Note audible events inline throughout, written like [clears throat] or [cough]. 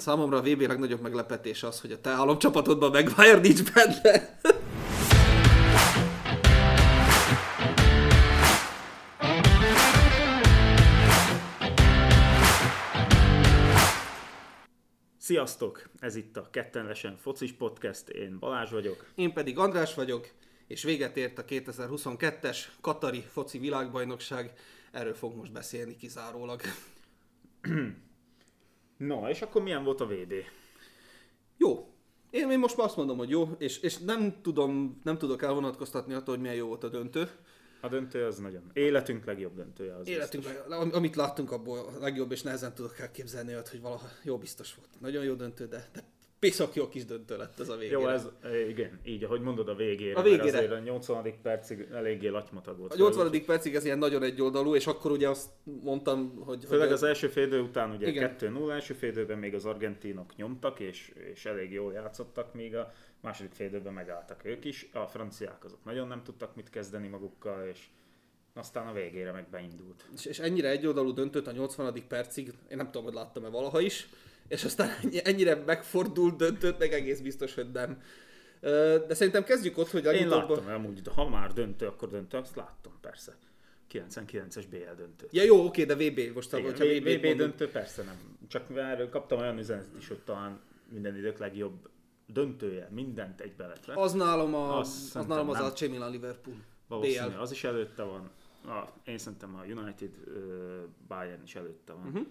Számomra a VB legnagyobb meglepetés az, hogy a te álomcsapatodban Maguire nincs benne. Sziasztok! Ez itt a Kettenlesen Focis Podcast, én Balázs vagyok. Én pedig András vagyok, és véget ért a 2022-es Katari foci világbajnokság. Erről fog most beszélni kizárólag. [clears throat] No, és akkor milyen volt a VB? Jó. Én, én most már azt mondom, hogy jó, és, és nem, tudom, nem tudok elvonatkoztatni attól, hogy milyen jó volt a döntő. A döntő az nagyon. Életünk legjobb döntője az Életünk, am- amit láttunk abból a legjobb, és nehezen tudok elképzelni olyat, hogy valaha jó biztos volt. Nagyon jó döntő, de, de piszok jó kis döntő lett ez a végére. Jó, ez igen, így ahogy mondod a végére. A végére. Azért a 80. percig eléggé latymatag volt. A 80. percig ez ilyen nagyon egyoldalú, és akkor ugye azt mondtam, hogy... Főleg hogy az első félidő után ugye Igen. 2-0 első félidőben még az argentinok nyomtak, és, és elég jól játszottak, míg a második félidőben megálltak ők is. A franciák azok nagyon nem tudtak mit kezdeni magukkal, és aztán a végére meg beindult. és, és ennyire egyoldalú döntőt a 80. percig, én nem tudom, hogy láttam-e valaha is, és aztán ennyi- ennyire megfordult döntőt, meg egész biztos, hogy nem. De szerintem kezdjük ott, hogy Én legutóbb... láttam amúgy, de ha már döntő, akkor döntő, azt láttam persze. 99-es BL döntő. Ja jó, oké, de VB most, Igen, hogyha VB, VB döntő persze nem. Csak erről kaptam olyan üzenetet is, hogy talán minden idők legjobb döntője, mindent egybe lett le. Az nálam, a, az, szerintem nálam az. AC Milan Liverpool. Valószínű, BL. az is előtte van. A, én szerintem a United uh, Bayern is előtte van. Uh-huh.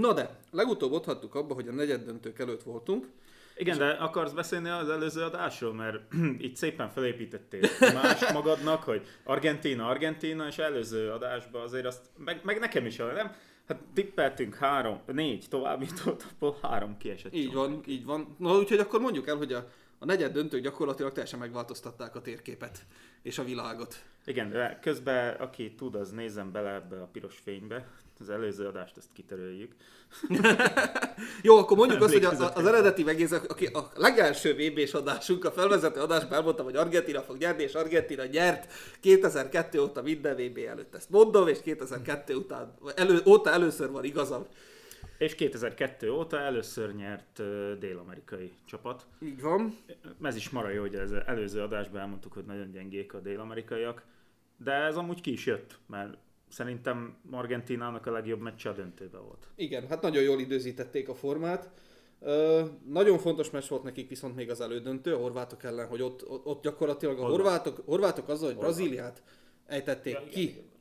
Na de, legutóbb ott hagytuk abba, hogy a negyed döntők előtt voltunk. Igen, de akarsz beszélni az előző adásról, mert [clears throat] itt szépen felépítettél más [laughs] magadnak, hogy Argentina, Argentina, és előző adásban azért azt, meg, meg nekem is, nem? Hát tippeltünk három, négy továbbítót, abból három kiesett. Így van, így van. Na úgyhogy akkor mondjuk el, hogy a, a negyed döntők gyakorlatilag teljesen megváltoztatták a térképet és a világot. Igen, de közben aki tud, az nézzen bele ebbe a piros fénybe. Az előző adást ezt kitöröljük. [laughs] Jó, akkor mondjuk azt, hogy a, Emlékezetek. az eredeti megész, aki a legelső VB-s adásunk, a felvezető adásban elmondtam, hogy Argentina fog nyerni, és Argentina nyert 2002 óta minden VB előtt. Ezt mondom, és 2002 után, elő, óta először van igazam. És 2002 óta először nyert dél-amerikai csapat. Így van. Ez is mara jó, hogy az előző adásban elmondtuk, hogy nagyon gyengék a dél-amerikaiak. De ez amúgy ki is jött, mert szerintem Argentinának a legjobb meccse a döntőben volt. Igen, hát nagyon jól időzítették a formát. Ö, nagyon fontos meccs volt nekik viszont még az elődöntő a horvátok ellen, hogy ott, ott, gyakorlatilag a Horvát. horvátok, horvátok azzal, hogy Brazíliát ejtették Ja, ki, igen,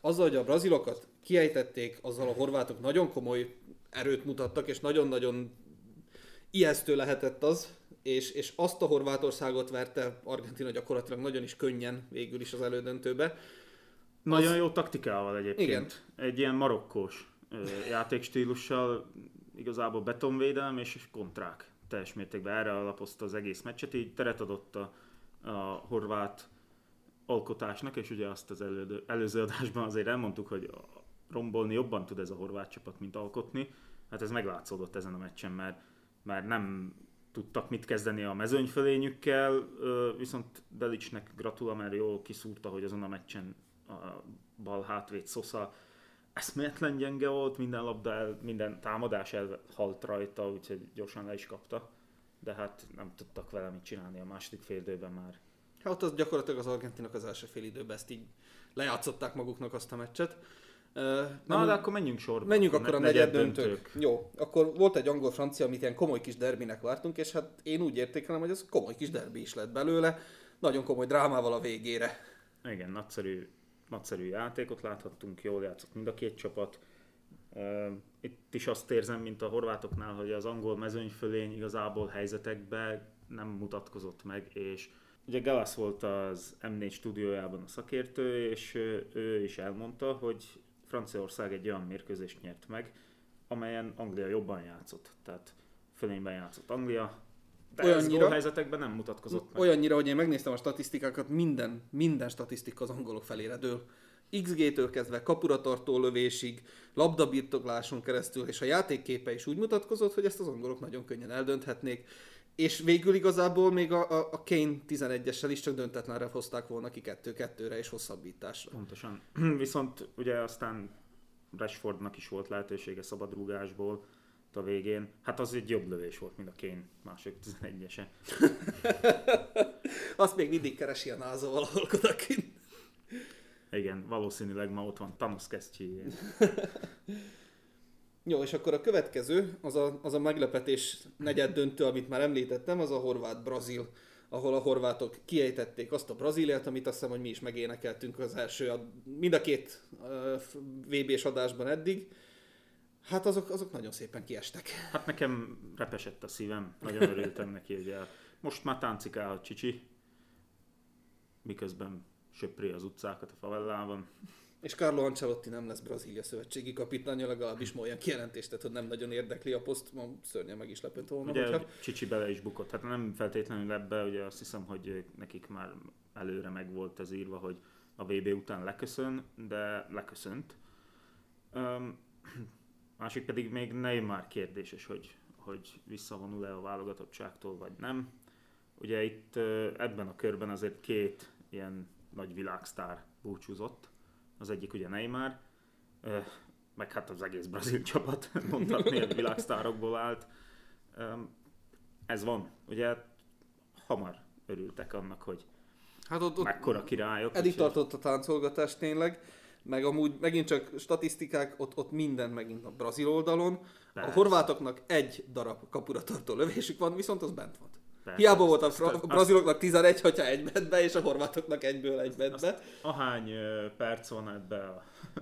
azzal, hogy a brazilokat kiejtették, azzal a horvátok nagyon komoly erőt mutattak, és nagyon-nagyon ijesztő lehetett az, és, és azt a Horvátországot verte Argentina gyakorlatilag nagyon is könnyen végül is az elődöntőbe. Nagyon jó taktikával egyébként. Igen. Egy ilyen marokkós játékstílussal, igazából betonvédelem és kontrák teljes mértékben erre alapozta az egész meccset, így teret adott a, a horvát alkotásnak, és ugye azt az elődő, előző adásban azért elmondtuk, hogy rombolni jobban tud ez a horvát csapat, mint alkotni. Hát ez meglátszódott ezen a meccsen, mert, mert nem tudtak mit kezdeni a mezőnyfölényükkel, viszont Delicsnek gratulál, mert jól kiszúrta, hogy azon a meccsen a bal hátvéd Sosa eszméletlen gyenge volt, minden labda, el, minden támadás elhalt rajta, úgyhogy gyorsan le is kapta. De hát nem tudtak vele mit csinálni a második fél időben már. Hát az gyakorlatilag az argentinok az első fél időben ezt így lejátszották maguknak azt a meccset. Na, nem- de akkor menjünk sorba. Menjünk akkor a negyed döntők. döntők. Jó, akkor volt egy angol-francia, amit ilyen komoly kis derbinek vártunk, és hát én úgy értékelem, hogy ez komoly kis derbi is lett belőle. Nagyon komoly drámával a végére. Igen, nagyszerű, nagyszerű játékot láthattunk, jól játszott mind a két csapat. Itt is azt érzem, mint a horvátoknál, hogy az angol mezőnyfölény igazából helyzetekben nem mutatkozott meg, és ugye Galas volt az M4 stúdiójában a szakértő, és ő is elmondta, hogy Franciaország egy olyan mérkőzést nyert meg, amelyen Anglia jobban játszott. Tehát fölényben játszott Anglia, de Olyannyira- gólhelyzetekben nem mutatkozott meg. Olyannyira, hogy én megnéztem a statisztikákat, minden, minden statisztika az angolok felére dől. XG-től kezdve kapuratartó lövésig, labdabirtokláson keresztül, és a játékképe is úgy mutatkozott, hogy ezt az angolok nagyon könnyen eldönthetnék. És végül igazából még a, a, a Kane 11-essel is csak döntetlenre hozták volna ki 2-2-re és hosszabbításra. Pontosan. [clears throat] Viszont ugye aztán Rashfordnak is volt lehetősége szabadrúgásból, a végén. Hát az egy jobb lövés volt, mint a Kane második 11-ese. [laughs] Azt még mindig keresi a NASA valahol odakint. Igen, valószínűleg ma ott van Thanos kesztyűjén. [laughs] Jó, és akkor a következő, az a, az a meglepetés negyed döntő, amit már említettem, az a horvát-brazil, ahol a horvátok kiejtették azt a Brazíliát, amit azt hiszem, hogy mi is megénekeltünk az első, a, mind a két uh, VB-s adásban eddig. Hát azok, azok nagyon szépen kiestek. Hát nekem repesett a szívem, nagyon örültem neki, hogy el. most már táncikálhat Csicsi, miközben söpri az utcákat a favellában. És Carlo Ancelotti nem lesz Brazília szövetségi kapitánya, legalábbis ma olyan kijelentést tett, hogy nem nagyon érdekli a poszt, ma szörnyen meg is lepett volna. Ugye hogyha... Csicsi bele is bukott, hát nem feltétlenül ebbe, ugye azt hiszem, hogy nekik már előre meg volt ez írva, hogy a VB után leköszön, de leköszönt. Um, [clears throat] másik pedig még Neymar kérdéses, hogy, hogy visszavonul-e a válogatottságtól, vagy nem. Ugye itt ebben a körben azért két ilyen nagy világsztár búcsúzott. Az egyik ugye Neymar, meg hát az egész brazil [laughs] csapat mondhatni, hogy világsztárokból állt. Ez van. Ugye hamar örültek annak, hogy hát ott, ott mekkora királyok. Eddig tartott a táncolgatás tényleg, meg amúgy megint csak statisztikák, ott, ott minden megint a brazil oldalon. Persze. A horvátoknak egy darab kapura tartó lövésük van, viszont az bent van. Persze, Hiába volt a, fra- a braziloknak 11, hogyha egy ment be, és a horvátoknak egyből egy ment be. Ahány perc van ebbe a... [laughs]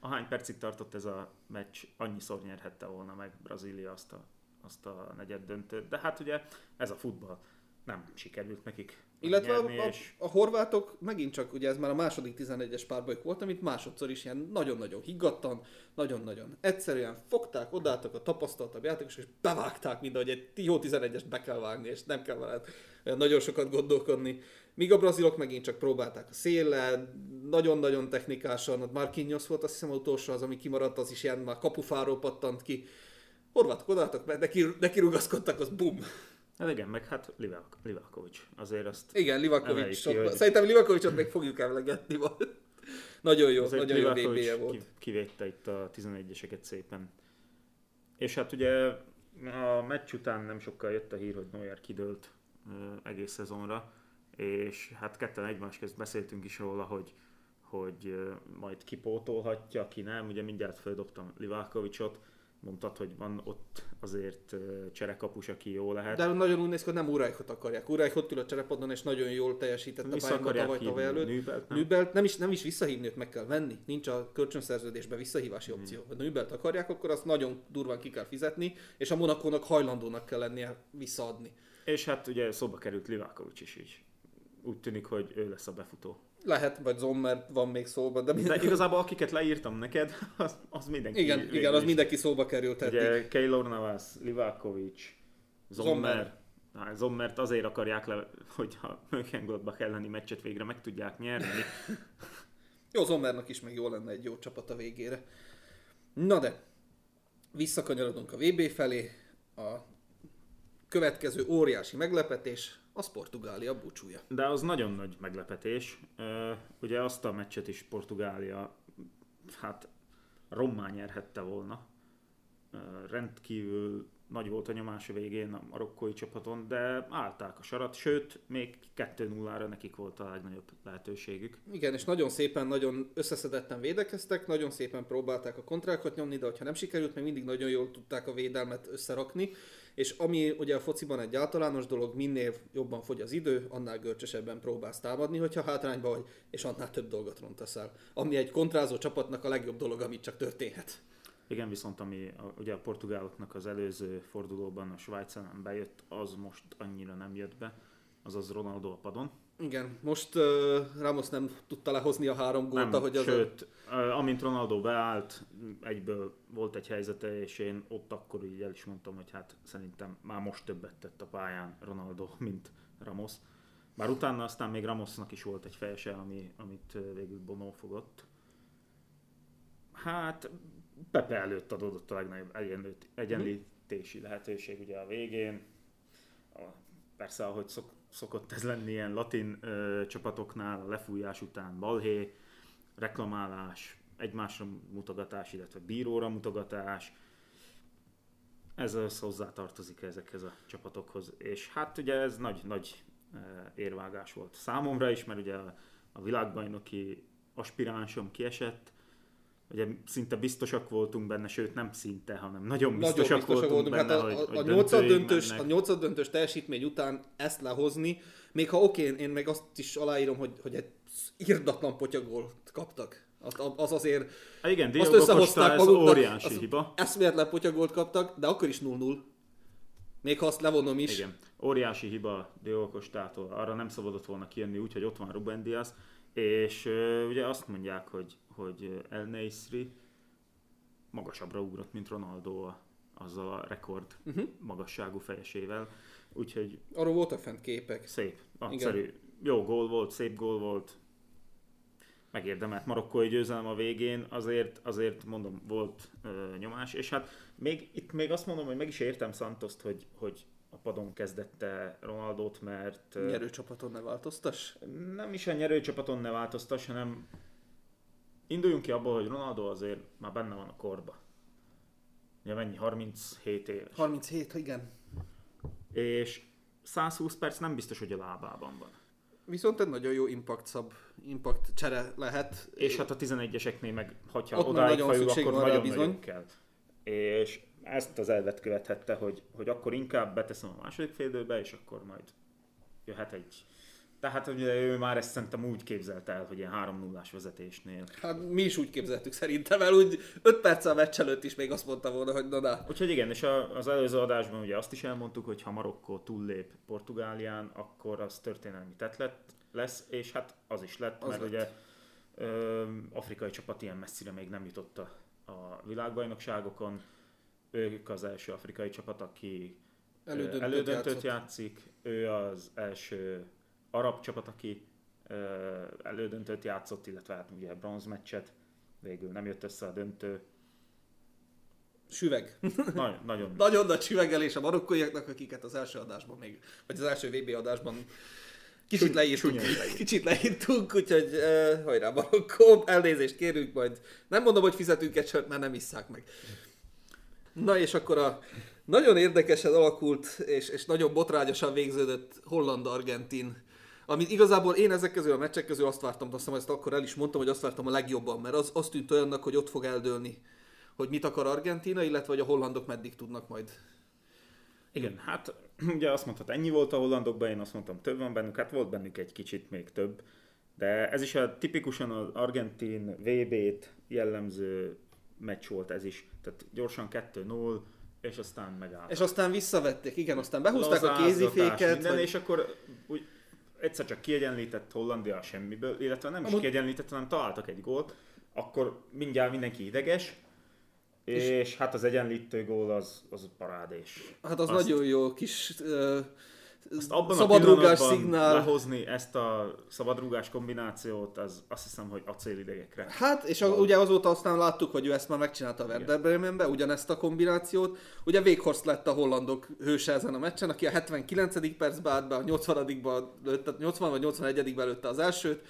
Ahány percig tartott ez a meccs, annyiszor nyerhette volna meg Brazília azt a, azt a negyed döntőt. De hát ugye ez a futball nem sikerült nekik illetve a, a, és... a horvátok megint csak, ugye ez már a második 11-es párbajok volt, amit másodszor is ilyen nagyon-nagyon higgadtan, nagyon-nagyon egyszerűen fogták, odálltak a tapasztaltabb játékos, és bevágták mind, hogy egy jó 11-est be kell vágni, és nem kell vele nagyon sokat gondolkodni. Míg a brazilok megint csak próbálták a széllel, nagyon-nagyon technikásan, Marquinhos volt azt hiszem utolsó az, ami kimaradt, az is ilyen már kapufáról pattant ki. Horvátok odálltak, neki, neki rugaszkodtak, az bum, Hát igen, meg hát Livak, Livakovics. Azért azt Igen, Livakovics. Ki, hogy... Szerintem Livakovicsot még fogjuk emlegetni. [laughs] nagyon jó, Azért nagyon jó vb volt. kivédte itt a 11-eseket szépen. És hát ugye a meccs után nem sokkal jött a hír, hogy Neuer kidőlt egész szezonra, és hát ketten egymás közt beszéltünk is róla, hogy hogy majd kipótolhatja, ki nem. Ugye mindjárt földobtam Livakovicsot, mondtad, hogy van ott azért cserekapus, aki jó lehet. De nagyon úgy néz ki, hogy nem Urajkot akarják. Urajk ott ül a cserepadon, és nagyon jól teljesített Vissza a pályán tavaly, tavaly előtt. Nübelt, nem? Nübelt nem, is, nem is visszahívni, őt meg kell venni. Nincs a kölcsönszerződésben visszahívási hmm. opció. Ha Nübelt akarják, akkor azt nagyon durván ki kell fizetni, és a Monakónak hajlandónak kell lennie visszaadni. És hát ugye szóba került Livákovics is így. Úgy tűnik, hogy ő lesz a befutó. Lehet, vagy Zommer van még szóba, de, minden... de igazából akiket leírtam neked, [laughs] az, az mindenki. Igen, igen, az mindenki szóba került eddig. Ugye Keylor Navas, Livakovic, Zommer. Zommer. Zommert azért akarják le, [laughs] hogy a Mönchengladbach elleni meccset végre meg tudják nyerni. [laughs] jó, Zommernak is meg jó lenne egy jó csapat a végére. Na de, visszakanyarodunk a VB felé. A következő óriási meglepetés, az Portugália búcsúja. De az nagyon nagy meglepetés. Ugye azt a meccset is Portugália hát rommá nyerhette volna. Rendkívül nagy volt a nyomás a végén a marokkói csapaton, de állták a sarat, sőt, még 2-0-ra nekik volt a legnagyobb lehetőségük. Igen, és nagyon szépen, nagyon összeszedetten védekeztek, nagyon szépen próbálták a kontrákat nyomni, de ha nem sikerült, még mindig nagyon jól tudták a védelmet összerakni és ami ugye a fociban egy általános dolog, minél jobban fogy az idő, annál görcsösebben próbálsz támadni, hogyha hátrányba vagy, és annál több dolgot rontasz el. Ami egy kontrázó csapatnak a legjobb dolog, amit csak történhet. Igen, viszont ami a, ugye a portugáloknak az előző fordulóban a Svájcán bejött, az most annyira nem jött be, azaz Ronaldo a padon. Igen, most uh, Ramos nem tudta lehozni a három gólt, nem, ahogy az Sőt, a... amint Ronaldo beállt, egyből volt egy helyzete, és én ott akkor így el is mondtam, hogy hát szerintem már most többet tett a pályán Ronaldo, [laughs] mint Ramos. Bár utána aztán még Ramosnak is volt egy fejese, ami, amit végül Bono fogott. Hát Pepe előtt adódott a legnagyobb egyenlítési lehetőség ugye a végén. A, persze, ahogy szok, szokott ez lenni ilyen latin ö, csapatoknál, a lefújás után balhé, reklamálás, egymásra mutogatás, illetve bíróra mutogatás. Ez az hozzá tartozik ezekhez a csapatokhoz. És hát ugye ez nagy, nagy eh, érvágás volt számomra is, mert ugye a, a világbajnoki aspiránsom kiesett, ugye szinte biztosak voltunk benne, sőt nem szinte, hanem nagyon biztosak, Nagyon biztosak voltunk, voltunk. benne, Hát a, hogy, a, a, hogy nyolcad döntőig döntős, mennek. a nyolcad döntős teljesítmény után ezt lehozni, még ha oké, én meg azt is aláírom, hogy, hogy egy irdatlan potyagolt kaptak. Az, az azért Hát igen, azt Diogo Costa, összehozták ez maguknak, óriási hiba. eszméletlen potyagolt kaptak, de akkor is 0-0. Még ha azt levonom is. Igen, óriási hiba Diogo Costától, arra nem szabadott volna kijönni úgy, hogy ott van Ruben Diaz, és uh, ugye azt mondják, hogy, hogy El Neisri magasabbra ugrott, mint Ronaldo a, azzal a rekord Uh-huh. magasságú fejesével, úgyhogy Arról voltak fent képek. szép, nagyszerű, jó gól volt, szép gól volt, megérdemelt marokkói győzelem a végén, azért, azért mondom, volt ö, nyomás, és hát még, itt még azt mondom, hogy meg is értem Santoszt, hogy, hogy a padon kezdette Ronaldot, mert ö, Nyerő csapaton ne változtass. nem is a nyerőcsapaton ne változtass, hanem induljunk ki abból, hogy Ronaldo azért már benne van a korba. Ugye mennyi? 37 éves. 37, igen. És 120 perc nem biztos, hogy a lábában van. Viszont egy nagyon jó impact szab, impact csere lehet. És hát a 11-eseknél meg, hogyha Ott odáig nagyon fajul, akkor van nagyon bizony. nagyon kell. És ezt az elvet követhette, hogy, hogy akkor inkább beteszem a második félidőbe, és akkor majd jöhet egy... Tehát ugye ő már ezt szerintem úgy képzelte el, hogy ilyen 3 0 vezetésnél. Hát mi is úgy képzeltük szerintem el, úgy 5 perc a meccs előtt is még azt mondta volna, hogy na na. Úgyhogy igen, és a, az előző adásban ugye azt is elmondtuk, hogy ha Marokkó túllép Portugálián, akkor az történelmi tett lett, lesz, és hát az is lett, Az mert lett. ugye ö, afrikai csapat ilyen messzire még nem jutott a, a világbajnokságokon. Ők az első afrikai csapat, aki Elődöntőt, elődöntőt játszott. játszik. Ő az első arab csapat, aki elődöntőt játszott, illetve hát ugye bronzmeccset. Végül nem jött össze a döntő. Süveg. Nagyon, nagyon [laughs] Nagyon nagy süvegelés a marokkóiaknak, akiket az első adásban még, vagy az első VB adásban kicsit leírtunk. kicsit leírtunk, úgyhogy uh, hajrá Marokkó, elnézést kérünk, majd nem mondom, hogy fizetünk egy sört, mert nem isszák meg. Na és akkor a nagyon érdekesen alakult, és, és nagyon botrányosan végződött Holland-Argentin, amit igazából én ezek közül a meccsek közül azt vártam, azt hiszem, ezt akkor el is mondtam, hogy azt vártam a legjobban, mert az, az tűnt olyannak, hogy ott fog eldőlni, hogy mit akar Argentina, illetve hogy a hollandok meddig tudnak majd. Igen, hát [clears throat] ugye azt mondtad, ennyi volt a hollandokban, én azt mondtam, több van bennük, hát volt bennük egy kicsit még több. De ez is a tipikusan az argentin VB-t jellemző meccs volt ez is. Tehát gyorsan 2-0, és aztán megállt. És aztán visszavették, igen, aztán behúzták a kéziféket, minden, vagy... és akkor úgy egyszer csak kiegyenlített Hollandia a semmiből, illetve nem is Amúgy- kiegyenlített, hanem találtak egy gólt, akkor mindjárt mindenki ideges, és, És- és hát az egyenlítő gól az, az parádés. hát az Azt- nagyon jó kis uh, Azt abban szabadrúgás a szignál. lehozni ezt a szabadrúgás kombinációt, az azt hiszem, hogy acélidegekre. Hát, és a, ugye azóta aztán láttuk, hogy ő ezt már megcsinálta a Werder Bremenbe, ugyanezt a kombinációt. Ugye Weghorst lett a hollandok hőse ezen a meccsen, aki a 79. percben állt be, a 80 lőtte, 80 vagy 81 lőtte az elsőt,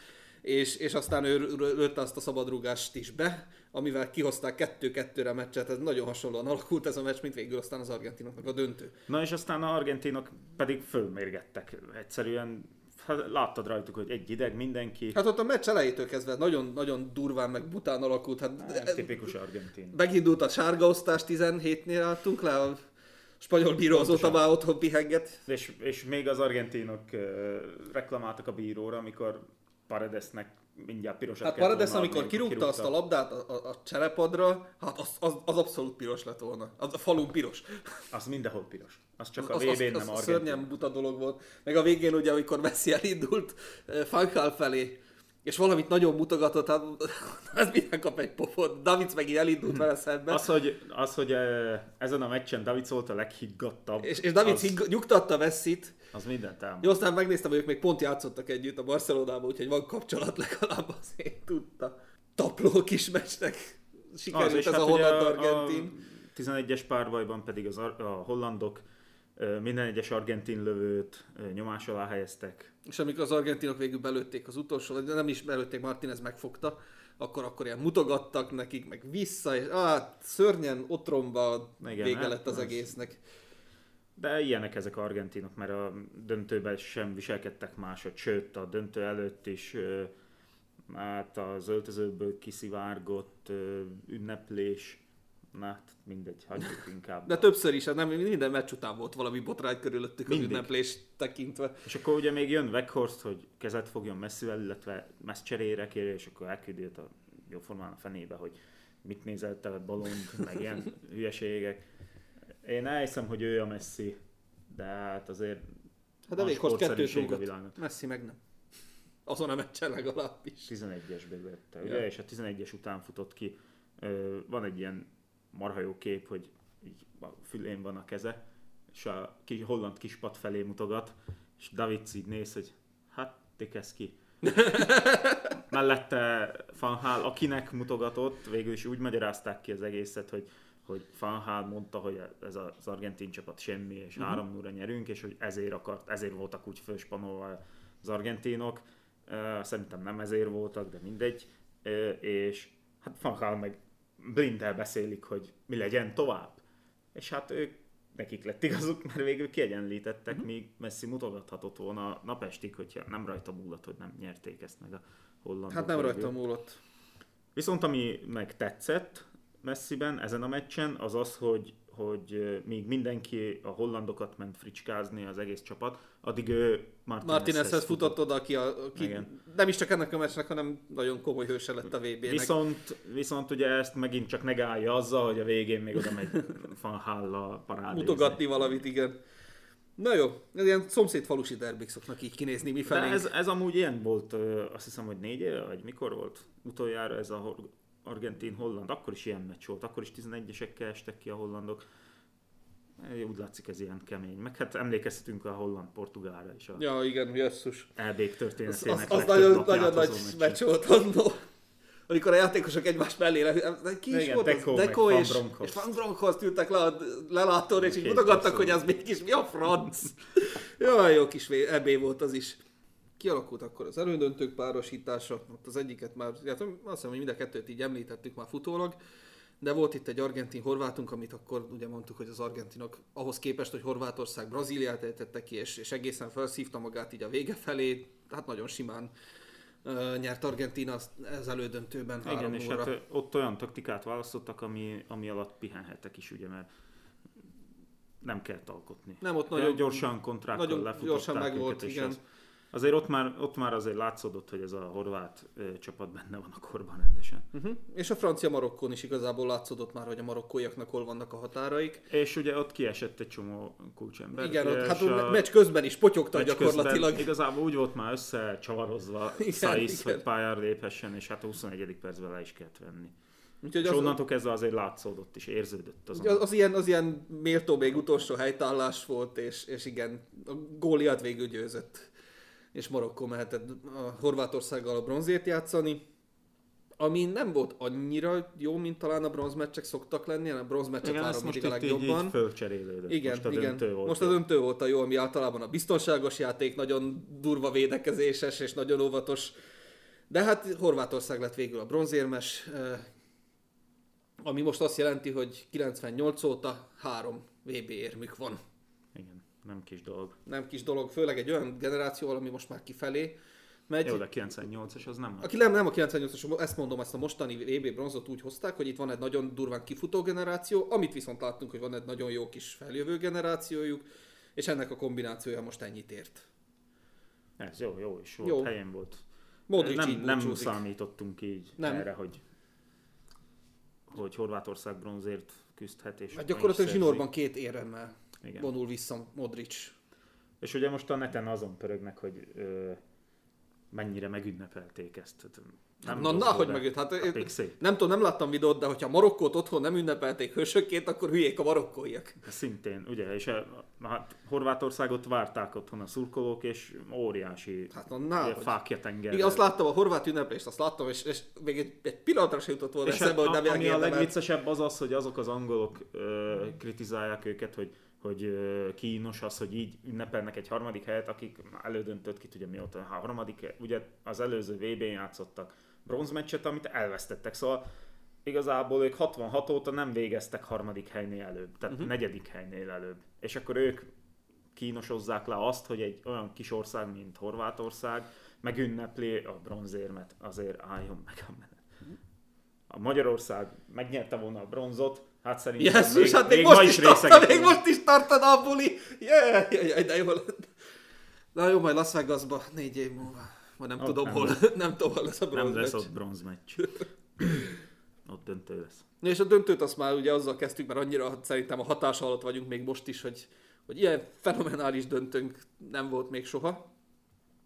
és, és aztán ő lő- lőtte azt a szabadrúgást is be, amivel kihozták 2-2-re a meccset. Ez nagyon hasonlóan alakult ez a meccs, mint végül aztán az argentinoknak a döntő. Na és aztán a argentinok pedig fölmérgettek. Egyszerűen hát láttad rajtuk, hogy egy ideg mindenki. Hát ott a meccs elejétől kezdve nagyon, nagyon durván meg bután alakult. Hát, Hát, tipikus argentin. Megindult a sárga osztás, 17-nél álltunk le, a spanyol bíró azóta már otthon pihenget. És, és még az argentinok reklamáltak a bíróra, amikor Paredesnek mindjárt pirosat Hát Paredes, amikor adni, kirúgta azt a labdát a, a, a cserepadra, hát az, az, az, abszolút piros lett volna. Az a falun piros. Az mindenhol piros. Az csak a az, VB-n az, nem az, az szörnyen buta dolog volt. Meg a végén ugye, amikor Messi elindult eh, Fankál felé, és valamit nagyon mutogatott, hát [laughs] ez minden kap egy pofot. Davids meg így elindult vele szembe. Az, hogy, az, hogy ezen a meccsen David volt a leghiggadtabb, és, és Davids az, higg- nyugtatta Messit, az mindent elmond. Jó, aztán megnéztem, hogy ők még pont játszottak együtt a Barcelonában, úgyhogy van kapcsolat legalább azért tudta. Tapló kis meccsnek sikerült ez a hát ugye holland-argentin. A 11-es párbajban pedig az, ar- a hollandok minden egyes argentin lövőt nyomás alá helyeztek. És amikor az argentinok végül belőtték az utolsó, de nem is belőtték, Martinez megfogta akkor, akkor ilyen mutogattak nekik, meg vissza, és ah, szörnyen otromba Igen, vége hát lett az az- egésznek. De ilyenek ezek a argentinok, mert a döntőben sem viselkedtek máshogy, sőt a döntő előtt is hát az öltözőből kiszivárgott ünneplés, na hát mindegy, hagyjuk inkább. De többször is, hát nem minden meccs után volt valami botrány körülöttük az Mindig. ünneplés tekintve. És akkor ugye még jön Weghorst, hogy kezet fogjon messzivel, illetve messz cserére kérje, és akkor elküldi a jóformán a fenébe, hogy mit nézel te balont, meg ilyen [laughs] hülyeségek. Én elhiszem, hogy ő a Messi, de hát azért Hát de Weghorst kettőt a rúgott. Messi meg nem. Azon a meccsen legalábbis. 11-esbe vette, Ja. ugye, és a 11-es után futott ki. Ö, Van egy ilyen marha jó kép, hogy így a fülén van a keze, és a kis, holland kispat felé mutogat, és David így néz, hogy hát, tikesz ki. [laughs] Mellette Van Hal, akinek mutogatott, végül is úgy magyarázták ki az egészet, hogy hogy Van Hal mondta, hogy ez az argentin csapat semmi, és Mhm. három 0 nyerünk, és hogy ezért akart, ezért voltak úgy főspanolva az argentinok. Szerintem nem ezért voltak, de mindegy. És hát Van Hal meg blindel beszélik, hogy mi legyen tovább. És hát ők nekik lett igazuk, mert végül kiegyenlítettek, Mhm. míg Messi mutogathatott volna napestig, hogyha nem rajta múlott, hogy nem nyerték ezt meg a hollandok. Hát nem végül. rajta múlott. Viszont ami meg tetszett Messiben ezen a meccsen, az az, hogy, hogy ö, míg mindenki a hollandokat ment fricskázni az egész csapat, addig ő Martinezhez, futott oda, aki, a, aki Igen. nem is csak ennek a meccsnek, hanem nagyon komoly hőse lett a VB-nek. Viszont, viszont ugye ezt megint csak negálja azzal, hogy a végén még oda megy Van Halla parádézni. mutogatni valamit, igen. Na jó, ez ilyen szomszéd falusi derbik szoknak így kinézni mi felé. ez, ez amúgy ilyen volt, azt hiszem, hogy négy éve, vagy mikor volt utoljára ez a argentin-holland, akkor is ilyen meccs volt, akkor is 11-esekkel estek ki a hollandok. Úgy látszik ez ilyen kemény. Meg hát emlékezhetünk a holland-portugálra is a Ja, igen, jösszus. EB-k Az, történetének az, az legtöbb nagyon, nagyon nagy meccs volt annó. Amikor a játékosok egymás mellé, le- ki is Igen, volt Deco az? Deco Van és, Bronckhorst. és Van Bronckhorst ültek le a lelátóra, és így mutogattak, hogy az mégis mi a franc. Jaj, jó kis vé- EB volt az is. Kialakult akkor az elődöntők párosítása, ott az egyiket már, hát azt hiszem, hogy mind a kettőt így említettük már futólag, de volt itt egy argentin-horvátunk, amit akkor ugye mondtuk, hogy az argentinok ahhoz képest, hogy Horvátország Brazíliát ejtette ki, és, és egészen felszívta magát így a vége felé, hát nagyon simán uh, nyert Argentina az, elődöntőben Igen, három és óra. hát ö, ott olyan taktikát választottak, ami, ami alatt pihenhettek is, ugye, mert nem kellett alkotni. Nem, ott De nagyon gyorsan kontrákkal nagyon gyorsan őket, megvolt, és igen. Az, azért ott már, ott már azért látszódott, hogy ez a horvát ö, csapat benne van a korban rendesen. Uh-huh. És a francia Marokkón is igazából látszódott már, hogy a marokkóiaknak hol vannak a határaik. És ugye ott kiesett egy csomó kulcsember. Igen, ott, hát a meccs közben is potyogta gyakorlatilag. közben Igazából úgy volt már összecsavarozva [laughs] Saiz, hogy pályára léphessen, és hát a 21. percben le is kellett venni. Úgyhogy És onnantól kezdve azért látszódott és érződött az. az, az, ilyen, az ilyen méltó még utolsó helytállás volt, és, és igen, a góliát végül győzött. És Marokkó mehetett a Horvátországgal a bronzért játszani. Ami nem volt annyira jó, mint talán a bronzmeccsek szoktak lenni, a bronzmeccset Igen, most mindig a így, legjobban. így fölcserélődött. Igen, most a igen. döntő volt. Most a döntő volt a jó, ami általában a biztonságos játék, nagyon durva védekezéses és nagyon óvatos. De hát Horvátország lett végül a bronzérmes, eh, ami most azt jelenti, hogy 98 óta három VB érmük van. Igen, nem kis dolog. Nem kis dolog, főleg egy olyan generációval, ami most már kifelé megy. Jó, de 98-as az nem. Aki nem, nem a 98-as, ezt mondom, ezt a mostani VB bronzot úgy hozták, hogy itt van egy nagyon durván kifutó generáció, amit viszont láttunk, hogy van egy nagyon jó kis feljövő generációjuk, és ennek a kombinációja most ennyit ért. Ez jó, jó is volt, Jó. helyén volt. Modric nem, így nem számítottunk így Nem. erre, hogy, hogy Horvátország bronzért küzdhet. És Hát gyakorlatilag zsinórban két éremmel Igen. vonul vissza Modric. És ugye most a neten azon pörögnek, hogy ö, mennyire megünnepelték ezt. Nem Na, na, hogy de- meg, hát, nem tudom, nem láttam videót, de hogyha Marokkót otthon nem ünnepelték hősökként, akkor hülyék a marokkóiak. Szintén, ugye, és na, hát Horvátországot várták otthon a szurkolók, és óriási Hát na, na ugye, hogy- fákja tengerre. Igen, azt láttam a horvát ünneplést, azt láttam, és, és még egy, egy pillanatra se jutott volna És eszembe, hogy hát, nem ami a legviccesebb az az, hogy azok az angolok ö, kritizálják őket, hogy hogy kínos az, hogy így ünnepelnek egy harmadik helyet, akik elődöntött ki tudja mióta. A harmadik, ugye az előző VB-n játszottak, bronzmeccset, amit elvesztettek. Szóval igazából ők 66 óta nem végeztek harmadik helynél előbb, tehát uh-huh. negyedik helynél előbb. És akkor ők kínosozzák le azt, hogy egy olyan kis ország, mint Horvátország, megünnepli a bronzérmet, azért álljon meg a menet. A Magyarország megnyerte volna a bronzot, hát szerintem még, hát még, még most ma is, részegek még most is tartana a buli. Yeah, jaj, jaj, de jó lett. Na jó, majd Las Vegasba négy év múlva. Vagy nem Ott tudom nem hol, lesz. [laughs] nem tudom hol lesz a Nem bronz lesz meccs. ott bronzmeccs. [laughs] ott döntő lesz. És a döntőt azt már ugye azzal kezdtük, mert annyira szerintem a hatása alatt vagyunk még most is, hogy, hogy ilyen fenomenális döntőnk nem volt még soha.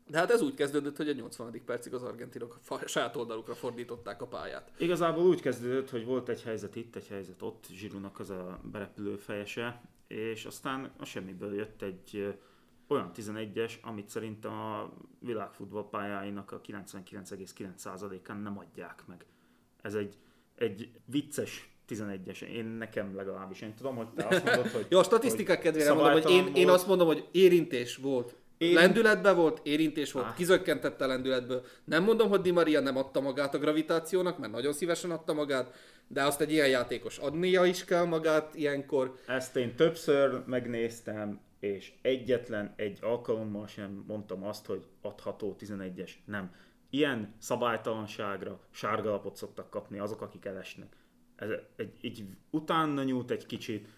De hát ez úgy kezdődött, hogy a 80. percig az argentinok saját oldalukra fordították a pályát. Igazából úgy kezdődött, hogy volt egy helyzet itt, egy helyzet ott, Zsirunak az a berepülő fejese, és aztán a semmiből jött egy olyan 11-es, amit szerintem a világfutball pályáinak a 99,9%-án nem adják meg. Ez egy, egy vicces 11-es, én nekem legalábbis. Én tudom, hogy te azt mondod, hogy... [laughs] Jó, a statisztikák kedvére mondom, hogy én, én azt mondom, hogy érintés volt. Én... Lendületben volt, érintés volt, Ah. kizökkentette a lendületből. Nem mondom, hogy Di Maria nem adta magát a gravitációnak, mert nagyon szívesen adta magát, de azt egy ilyen játékos adnia is kell magát ilyenkor. Ezt én többször megnéztem, és egyetlen egy alkalommal sem mondtam azt, hogy adható 11-es. Nem. Ilyen szabálytalanságra sárgalapot szoktak kapni azok, akik elesnek. Ez egy, egy utána nyújt egy kicsit.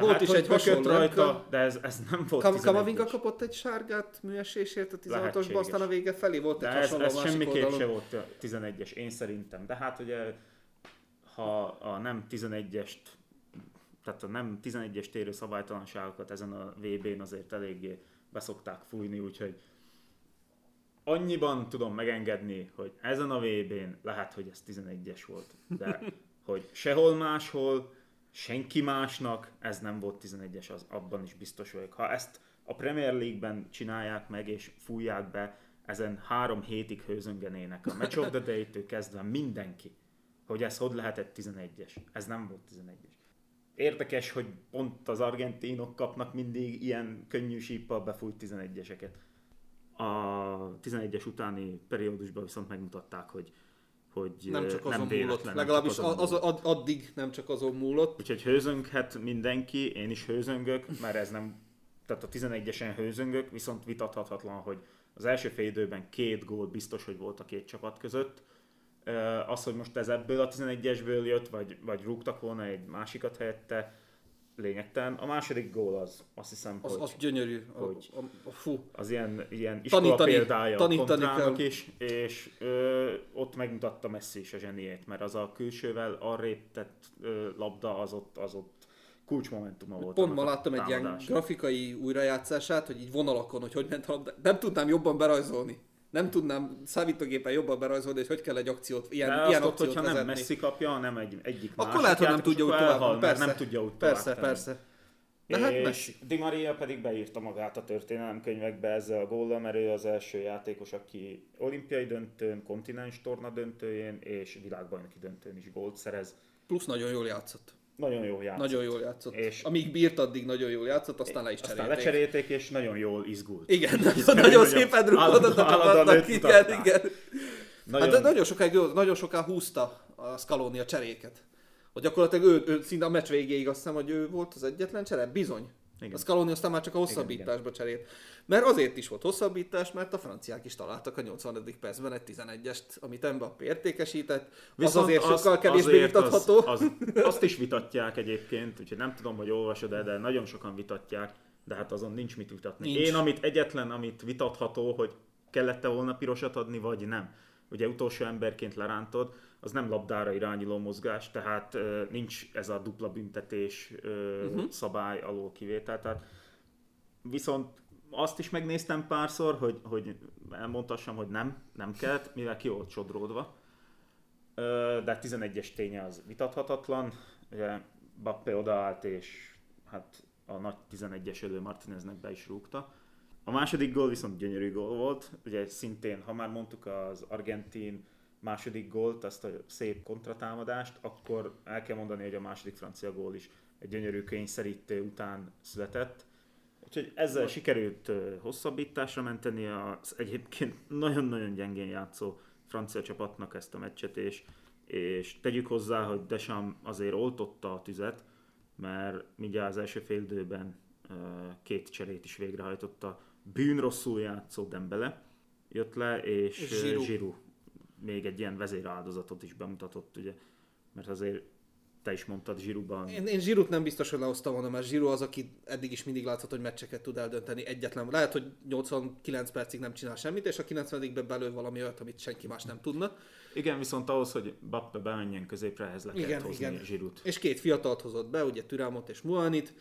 Volt Lehet, is egy hasonló, rajta, de ez, ez nem volt Kam- 11-es. Kamavinga kapott egy sárgát műesésért a 16-osba, Lehetséges. aztán a vége felé volt De egy ez, hasonló ez másik semmiképp oldalon. se volt 11-es, én szerintem. De hát ugye, ha a nem 11-est, tehát a nem 11-es térő szabálytalanságokat ezen a VB-n azért eléggé beszokták fújni, úgyhogy annyiban tudom megengedni, hogy ezen a VB-n lehet, hogy ez 11-es volt, de [laughs] hogy sehol máshol, senki másnak ez nem volt 11-es, az abban is biztos vagyok. Ha ezt a Premier League-ben csinálják meg és fújják be, ezen három hétig hőzöngenének a Match of the Day-től kezdve mindenki, hogy ez hogy lehetett 11-es. Ez nem volt 11-es. Érdekes, hogy pont az argentinok kapnak mindig ilyen könnyű síppal befújt 11-eseket. A 11-es utáni periódusban viszont megmutatták, hogy, hogy Nem csak azon véletlen, múlott, nem legalábbis azon az, múlott. addig nem csak azon múlott. Úgyhogy hőzönghet mindenki, én is hőzöngök, mert ez nem, tehát a 11-esen hőzöngök, viszont vitathatatlan, hogy az első fél időben két gól biztos, hogy volt a két csapat között. Az, hogy most ez ebből a 11-esből jött, vagy, vagy rúgtak volna egy másikat helyette, lényegtelen. A második gól az, azt hiszem, Az, hogy az gyönyörű. A, hogy- a, a, fú. az ilyen, ilyen iskola Tanítani- példája tanítani a is, és ö, ott megmutatta Messi is a zseniét, mert az a külsővel arrébb tett ö, labda, az ott, az ott kulcsmomentuma volt. Pont ma a láttam egy ilyen grafikai újrajátszását, hogy így vonalakon, hogy hogy ment a labda. Nem tudnám jobban berajzolni. Nem tudnám számítógépen jobban berajzolni, hogy hogy kell egy akciót, ilyen, De ilyen azt akciót hogyha nem vezetni. Messi kapja, hanem egy, egyik Akkor lehet, hogy nem tudja úgy tovább. elhal, Persze, nem tudja úgy persze, tenni. persze. De hát és Messi. Di Maria pedig beírta magát a történelemkönyvekbe ezzel a góllal, mert ő az első játékos, aki olimpiai döntőn, kontinens torna döntőjén és világbajnoki döntőn is gólt szerez. Plusz nagyon jól játszott. Nagyon jó játszott. Nagyon jól játszott. És- Amíg bírt, addig nagyon jól játszott, aztán le is Aztán cserélték. lecserélték, és nagyon jól izgult. Igen, [laughs] nagyon, nagyon szépen rúgódott a csapatnak. Igen, igen. Nagyon, Hát nagyon sokáig, nagyon soká húzta a Scaloni a cseréket. Hogy gyakorlatilag ő, ő szinte a meccs végéig azt hiszem, hogy ő volt az egyetlen csere? Bizony. Igen. A Scaloni aztán már csak a hosszabbításba cserélt. Mert azért is volt hosszabbítás, mert a franciák is találtak a 80. percben egy 11-est, amit Mbappé értékesített. Az azért sokkal kevésbé vitatható. Az, az, azt is vitatják egyébként, úgyhogy nem tudom, hogy olvasod -e, de nagyon sokan vitatják, de hát azon nincs mit vitatni. Nincs. Én amit egyetlen, amit vitatható, hogy kellett-e volna pirosat adni, vagy nem. Ugye utolsó emberként lerántod, az nem labdára irányuló mozgás, tehát nincs ez a dupla büntetés uh-huh. szabály alól kivétel. Tehát viszont azt is megnéztem párszor, hogy, hogy elmondhassam, hogy nem, nem kellett, mivel ki volt sodródva. De 11-es ténye az vitathatatlan. Ugye Bappe odaállt, és hát a nagy 11-es elő Martineznek be is rúgta. A második gól viszont gyönyörű gól volt. Ugye szintén, ha már mondtuk az argentin második gólt, azt a szép kontratámadást, akkor el kell mondani, hogy a második francia gól is egy gyönyörű kényszerítő után született. Úgyhogy ezzel sikerült hosszabbításra menteni az egyébként nagyon-nagyon gyengén játszó francia csapatnak ezt a meccset, és, és tegyük hozzá, hogy Deschamps azért oltotta a tüzet, mert mindjárt az első fél időben két cserét is végrehajtotta. Bűn rosszul játszó Dembele jött le, és, és Giroud. Még egy ilyen vezéráldozatot is bemutatott, ugye, mert azért te is mondtad Zsirúban. Én, én Zsirút nem biztos, hogy lehoztam volna, mert Zsirú az, aki eddig is mindig látszott, hogy meccseket tud eldönteni egyetlen. Lehet, hogy 89 percig nem csinál semmit, és a 90-ben belül valami olyat, amit senki más nem tudna. Igen, viszont ahhoz, hogy Bappe bemenjen középre, ehhez le igen, hozni igen. Zsirút. És két fiatalt hozott be, ugye Türámot és Muanit.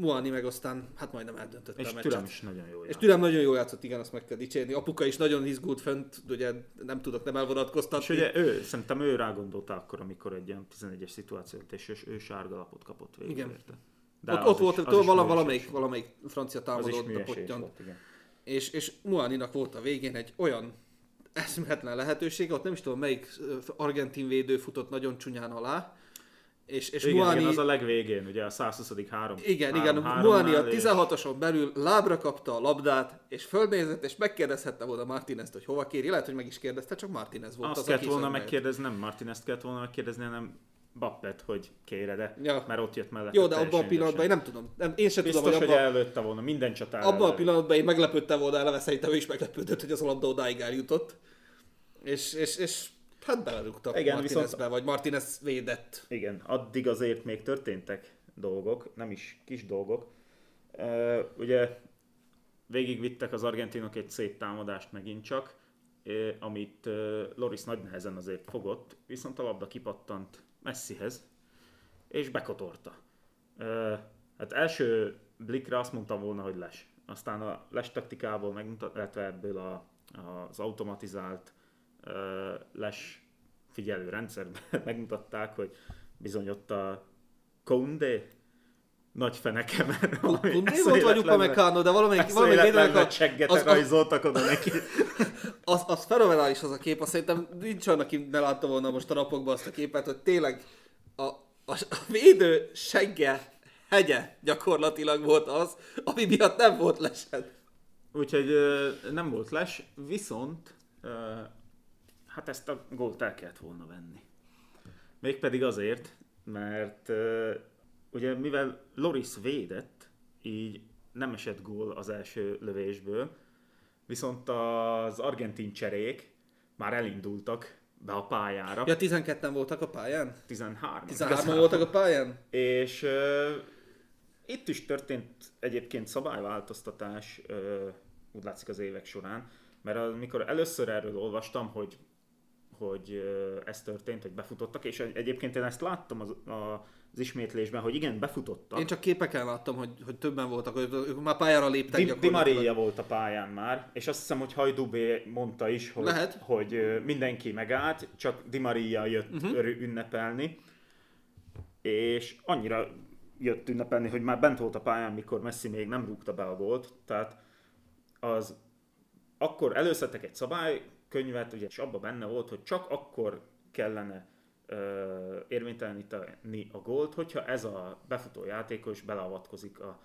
Muani meg aztán hát majdnem eldöntötte és a meccset. Türem is nagyon jó És Türem nagyon jó játszott, igen, azt meg kell dicsérni. Apuka is nagyon izgult fönt, ugye nem tudok nem elvonatkoztatni. És ugye ő, szerintem ő rágondolta akkor, amikor egy ilyen 11-es szituációt, és ő, ő sárga lapot kapott végül igen. érte. De ott, ott volt, is, az vala, valamelyik, valamelyik francia támadó a pottyan. És, és Muaninak volt a végén egy olyan eszméletlen lehetőség, ott nem is tudom melyik argentin védő futott nagyon csúnyán alá, és, és igen, Muani... igen, az a legvégén, ugye a 120. három. Igen, három, igen, három Muani a 16-oson belül lábra kapta a labdát, és fölnézett, és megkérdezhette volna Martinez-t, hogy hova kéri. Lehet, hogy meg is kérdezte, csak Martinez volt Azt az, kellett volna megkérdezni, nem Martinez kellett volna megkérdezni, hanem Bappet, hogy kére, de ja. mert ott jött mellett. Jó, de abban a pillanatban én nem tudom. Nem, én sem Biztos, tudom, hogy, abba, hogy előtte volna minden csatára. Abban a pillanatban én meglepődtem volna, eleve szerintem ő is meglepődött, hogy az a labda odáig eljutott. És, és, és Hát belerúgtak igen, Martinezbe, viszont... vagy Martinez védett. Igen, addig azért még történtek dolgok, nem is kis dolgok. Uh, ugye végigvittek az argentinok egy szép támadást megint csak, uh, amit uh, Loris nagy nehezen azért fogott, viszont a labda kipattant Messihez, és bekotorta. Uh, hát első blikre azt mondtam volna, hogy les. Aztán a les taktikából megmutat, illetve ebből a, az automatizált les figyelő rendszerben [laughs] megmutatták, hogy bizony ott a Conde nagy feneke, mert Conde volt vagy Upamecano, de valamelyik, valamelyik védelmek a... seggetek rajzoltak oda neki. az, az [laughs] fenomenális az a kép, azt szerintem nincs olyan, aki ne látta volna most a napokban azt a képet, hogy tényleg a, a, a védő segge hegye gyakorlatilag volt az, ami miatt nem volt lesed. Úgyhogy nem volt les, viszont hát ezt a gólt el kellett volna venni. Mégpedig azért, mert ugye mivel Loris védett, így nem esett gól az első lövésből, viszont az argentin cserék már elindultak be a pályára. Ja, 12-en voltak a pályán? 13. 13 voltak a pályán? És uh, itt is történt egyébként szabályváltoztatás, uh, úgy látszik az évek során, mert amikor először erről olvastam, hogy hogy ez történt, hogy befutottak, és egyébként én ezt láttam az, az ismétlésben, hogy igen, befutottak. Én csak képeken láttam, hogy, hogy többen voltak, hogy ők már pályára léptek. Di, Di Maria volt a pályán már, és azt hiszem, hogy Hajdubé mondta is, hogy, Lehet. hogy mindenki megállt, csak Di Maria jött uh-huh. ünnepelni, és annyira jött ünnepelni, hogy már bent volt a pályán, mikor Messi még nem rúgta be a gólt, tehát az akkor előszedtek egy szabály, könyvet, ugye, és abban benne volt, hogy csak akkor kellene ö, érvényteleníteni a gólt, hogyha ez a befutó játékos beleavatkozik a,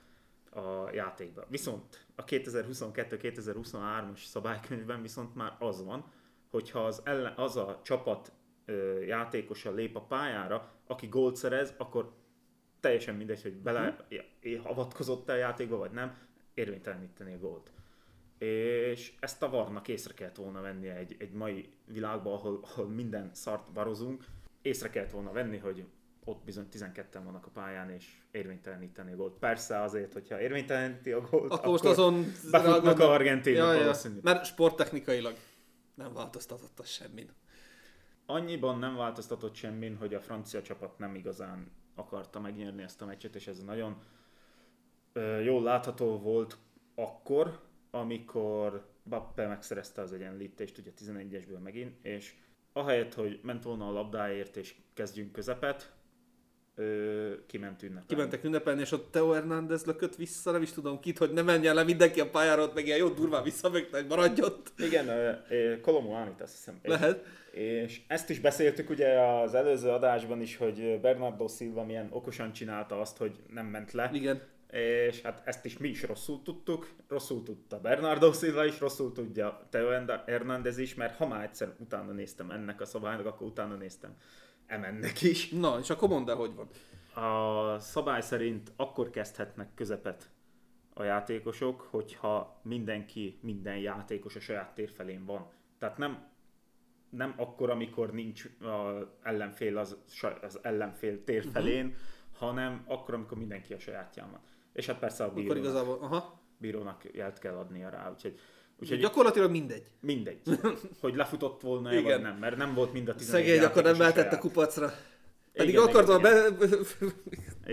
a játékba. Viszont a 2022-2023-as szabálykönyvben viszont már az van, hogyha az, ellen, az a csapat ö, játékosa lép a pályára, aki gólt szerez, akkor teljesen mindegy, hogy beleavatkozott a játékba, vagy nem, érvényteleníteni a gólt és ezt a varnak észre kellett volna venni egy, egy mai világban, ahol, ahol minden szart varozunk, észre kellett volna venni, hogy ott bizony 12-en vannak a pályán, és érvényteleníteni a gólt. Persze azért, hogyha érvényteleníti a gólt, akkor, akkor azon befutnak a argentinok ja, ja. Mert sporttechnikailag nem változtatott az semmin. Annyiban nem változtatott semmin, hogy a francia csapat nem igazán akarta megnyerni ezt a meccset, és ez nagyon jól látható volt akkor, amikor Bappe megszerezte az egyenlítést, ugye 11-esből megint, és ahelyett, hogy ment volna a labdáért és kezdjünk közepet, ő kiment ünnepelni. Kimentek ünnepelni, és ott Teo Hernández lökött vissza, nem is tudom kit, hogy ne menjen le mindenki a pályára, ott meg ilyen jó durván visszamögte, hogy maradj ott. Igen, Kolomo Ánit azt hiszem. Lehet. És, és ezt is beszéltük ugye az előző adásban is, hogy Bernardo Silva milyen okosan csinálta azt, hogy nem ment le. Igen és hát ezt is mi is rosszul tudtuk, rosszul tudta Bernardo Silva is, rosszul tudja Teo Hernández is, mert ha már egyszer utána néztem ennek a szabálynak, akkor utána néztem emennek is. Na, és akkor mondd el, hogy van. A szabály szerint akkor kezdhetnek közepet a játékosok, hogyha mindenki, minden játékos a saját tér felén van. Tehát nem, nem akkor, amikor nincs az ellenfél az, az ellenfél tér mhm. uh-huh. hanem akkor, amikor mindenki a sajátján van. És hát persze a bírónak, akkor igazából, aha. bírónak jelt kell adnia rá, úgyhogy Úgyhogy gyakorlatilag mindegy. Mindegy. [laughs] Hogy lefutott volna Igen. vagy nem, mert nem volt mind a 11 Szegény akkor nem mehetett a kupacra. Pedig igen, akart igen, be...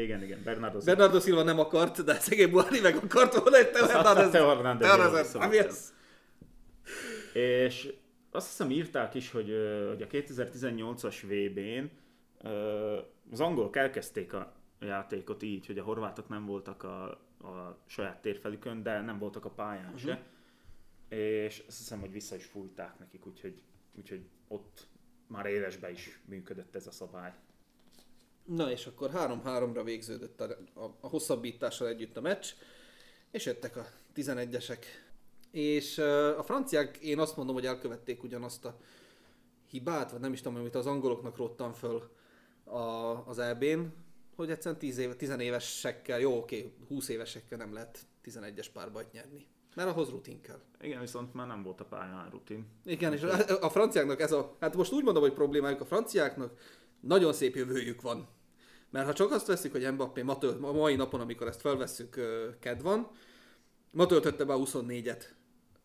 igen, igen, Bernardo Silva. Bernardo Silva nem akart, de szegény Buhari meg akart volna egy Teo Hernández. Teo Hernández. Ami az. És azt hiszem írták is, hogy, hogy a 2018-as VB-n az angolok elkezdték a játékot így, hogy a horvátok nem voltak a, a saját térfelükön, de nem voltak a pályán uh-huh. se. És azt hiszem, hogy vissza is fújták nekik, úgyhogy, úgyhogy ott már élesbe is működött ez a szabály. Na és akkor 3-3-ra végződött a, a, a hosszabbítással együtt a meccs, és jöttek a 11-esek. És uh, a franciák, én azt mondom, hogy elkövették ugyanazt a hibát, vagy nem is tudom, amit az angoloknak rottam föl a, az EB-n, hogy egyszerűen 10 éve, 10 évesekkel, jó, oké, 20 évesekkel nem lehet 11-es párbajt nyerni. Mert ahhoz rutin kell. Igen, viszont már nem volt a pályán rutin. Igen, és a, a franciáknak ez a, hát most úgy mondom, hogy problémájuk a franciáknak, nagyon szép jövőjük van. Mert ha csak azt veszik, hogy Mbappé ma, tölt, a mai napon, amikor ezt felvesszük, ked van, ma töltötte be a 24-et.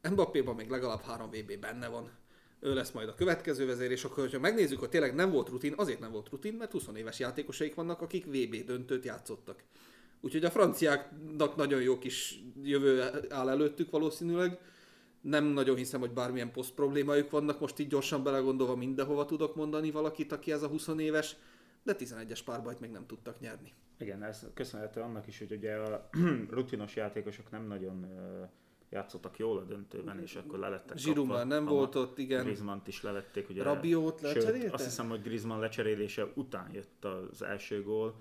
Mbappéban még legalább 3 VB benne van. Ő lesz majd a következő vezér, és akkor, ha megnézzük, hogy tényleg nem volt rutin, azért nem volt rutin, mert 20 éves játékosaik vannak, akik VB döntőt játszottak. Úgyhogy a franciáknak nagyon jó kis jövő áll előttük valószínűleg. Nem nagyon hiszem, hogy bármilyen poszt problémájuk vannak. Most így gyorsan belegondolva mindenhova tudok mondani valakit, aki ez a 20 éves, de 11-es párbajt még nem tudtak nyerni. Igen, ez köszönhető annak is, hogy ugye a [clears throat] rutinos játékosok nem nagyon játszottak jól a döntőben, és akkor lelettek Zsirú már nem volt ott, igen. griezmann is levették. Ugye, Rabiót lecserélte? Azt hiszem, hogy Griezmann lecserélése után jött az első gól,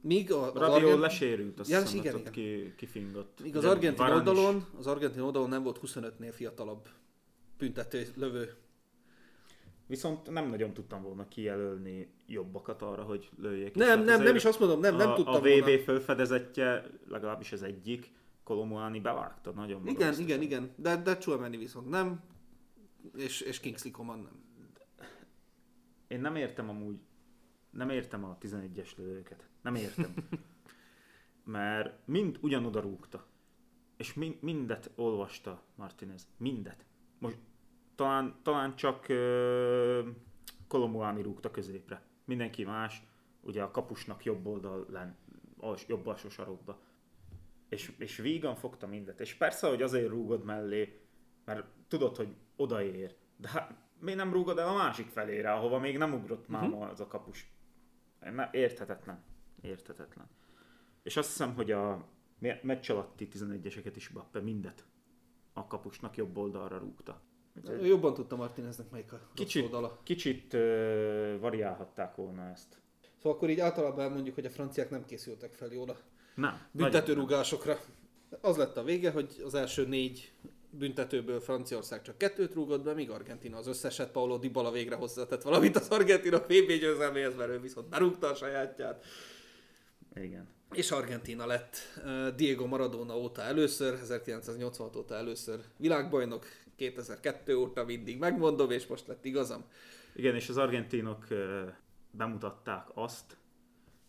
Míg a, az Argent... lesérült, azt ja, hiszem, igen, igen. Ki, kifingott. Míg az argentin oldalon, az argentin oldalon nem volt 25-nél fiatalabb büntető lövő. Viszont nem nagyon tudtam volna kijelölni jobbakat arra, hogy lőjék. Nem, nem, nem is azt mondom, nem, nem a, tudtam A VB volna. felfedezetje, legalábbis az egyik, Kolomuani bevágta nagyon Igen, igen, igen, de, de Chouameni viszont nem, és, és Kingsley Coman nem. Én nem értem amúgy nem értem a 11-es lövőket. Nem értem. [laughs] Mert mind ugyanoda rúgta. És mind, mindet olvasta Martinez. Mindet. Most talán, talán csak uh, Kolomuani rúgta középre. Mindenki más, ugye a kapusnak jobb oldalán, jobb alsó sarokba. És, és vígan fogta mindet. És persze, hogy azért rúgod mellé, mert tudod, hogy odaér. De hát miért nem rúgod el a másik felére, ahova még nem ugrott uh-huh. máma az a kapus? Érthetetlen. Érthetetlen. És azt hiszem, hogy a meccs alatti 11-eseket is Bappe mindet a kapusnak jobb oldalra rúgta. Jobban tudta Martineznek melyik a kicsit, oldala. Kicsit uh, variálhatták volna ezt. Szóval akkor így általában mondjuk, hogy a franciák nem készültek fel jól a nem, büntetőrúgásokra. Az lett a vége, hogy az első négy büntetőből Franciaország csak kettőt rúgott be, míg Argentina az összeset, Paulo Dybala végre hozzátett valamit az Argentina PB győzelméhez, mert ő viszont berúgta a sajátját. Igen. És Argentina lett Diego Maradona óta először, 1986 óta először világbajnok, 2002 óta mindig megmondom, és most lett igazam. Igen, és az argentinok bemutatták azt,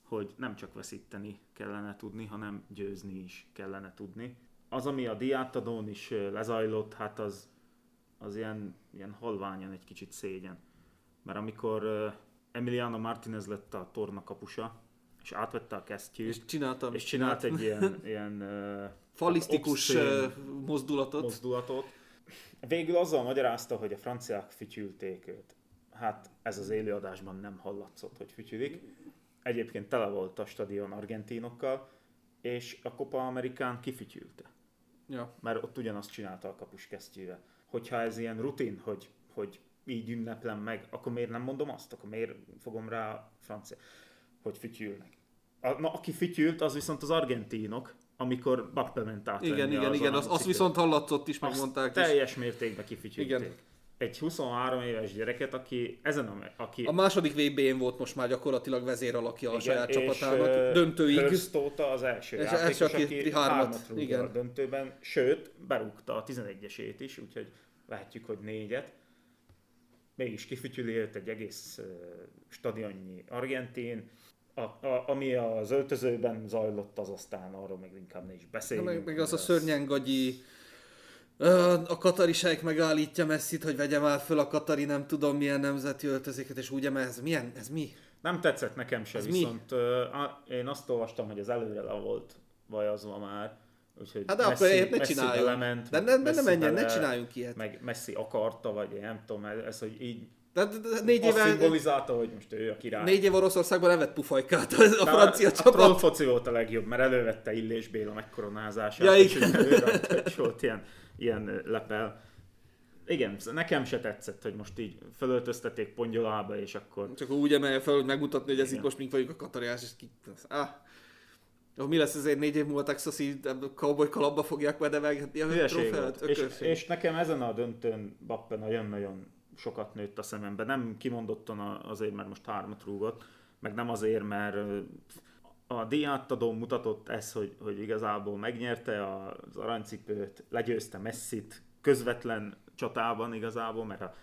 hogy nem csak veszíteni kellene tudni, hanem győzni is kellene tudni az, ami a diátadón is lezajlott, hát az, az ilyen, ilyen halványan egy kicsit szégyen. Mert amikor Emiliano Martinez lett a torna kapusa, és átvette a kesztyűt, és, csináltam, és csinált egy ilyen, [laughs] ilyen falisztikus mozdulatot. mozdulatot. Végül azzal magyarázta, hogy a franciák fütyülték őt. Hát ez az élőadásban nem hallatszott, hogy fütyülik. Egyébként tele volt a stadion argentinokkal, és a Copa Amerikán kifütyülte. Ja. Mert ott ugyanazt csinálta a kapus kesztyűvel. Hogyha ez ilyen rutin, hogy, hogy így ünneplem meg, akkor miért nem mondom azt? Akkor miért fogom rá francia, hogy fütyülnek? a, na, aki fütyült, az viszont az argentinok, amikor Bappe ment át Igen, igen, igen, az, az viszont hallatszott is, megmondták is. teljes mértékben kifütyülték. Igen. Egy 23 éves gyereket, aki ezen a... Aki... A második VB-n volt most már gyakorlatilag vezéralakja a saját csapatának, döntőig. Köztóta az első és játékos, első, aki, aki hármat, igen. a döntőben, sőt, berúgta a 11-esét is, úgyhogy vehetjük, hogy négyet. Mégis kifütyüli egy egész stadionnyi argentin, a, a, ami az öltözőben zajlott, az aztán arról még inkább ne is beszéljünk. Meg, meg az a szörnyen gagyi, a katari sejk megállítja messzit, hogy vegye már föl a katari nem tudom milyen nemzeti öltözéket, és úgy ez milyen, ez mi? Nem tetszett nekem sem, ez viszont mi? én azt olvastam, hogy az előre le volt vajazva már, Úgyhogy hát de Messi, akkor ne csináljunk. Belement, de ne, ne menjen, ne csináljunk ilyet. Meg Messi akarta, vagy én nem tudom, ez, hogy így de, de, de négy éve... szimbolizálta, hogy most ő a király. Négy év Oroszországban nem vett pufajkát a, a francia a, csapat. A foci volt a legjobb, mert elővette Illés Béla megkoronázását. Ja, igen. És volt ilyen, ilyen lepel. Igen, nekem se tetszett, hogy most így felöltöztették pongyolába, és akkor... Csak úgy emelje fel, hogy megmutatni, hogy ez itt most mink vagyunk a katariás, és ki... Ah. Oh, mi lesz ezért négy év múlva texasi cowboy kalapba fogják medevelgetni a trófeát? És, és, nekem ezen a döntőn Bappe nagyon-nagyon sokat nőtt a szemembe. Nem kimondottan azért, mert most hármat rúgott, meg nem azért, mert a díjátadó mutatott ez, hogy, hogy igazából megnyerte az aranycipőt, legyőzte Messit közvetlen csatában igazából, mert a,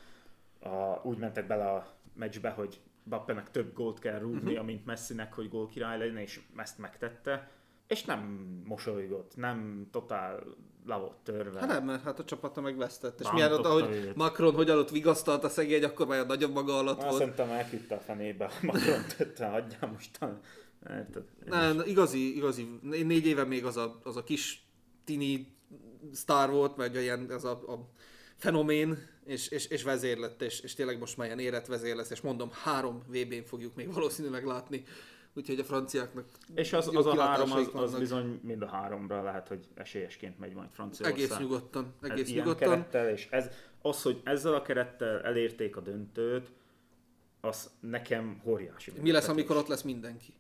a, úgy mentek bele a meccsbe, hogy Bappenek több gólt kell rúgni, uh-huh. amint Messinek, hogy gól király legyen, és ezt megtette. És nem mosolygott, nem totál le volt törve. Hát nem, mert hát a csapata megvesztett. És milyen ott, ahogy Macron hogy alatt vigasztalt a szegény, akkor már nagyobb maga alatt volt. Szerintem elküldte a fenébe Macron tette, hagyjál most. Nem, igazi, igazi. Négy éve még az a, az a kis tini sztár volt, vagy ilyen ez a, a fenomén, és, és, és vezér lett, és, és tényleg most már ilyen érett vezér lesz, és mondom, három VB-n fogjuk még valószínűleg látni úgyhogy a franciáknak És az, az a három, az, az bizony mind a háromra lehet, hogy esélyesként megy majd Franciaország. Egész nyugodtan, egész ez nyugodtan. kerettel, és ez, az, hogy ezzel a kerettel elérték a döntőt, az nekem óriási. Mi lesz, amikor ott lesz mindenki?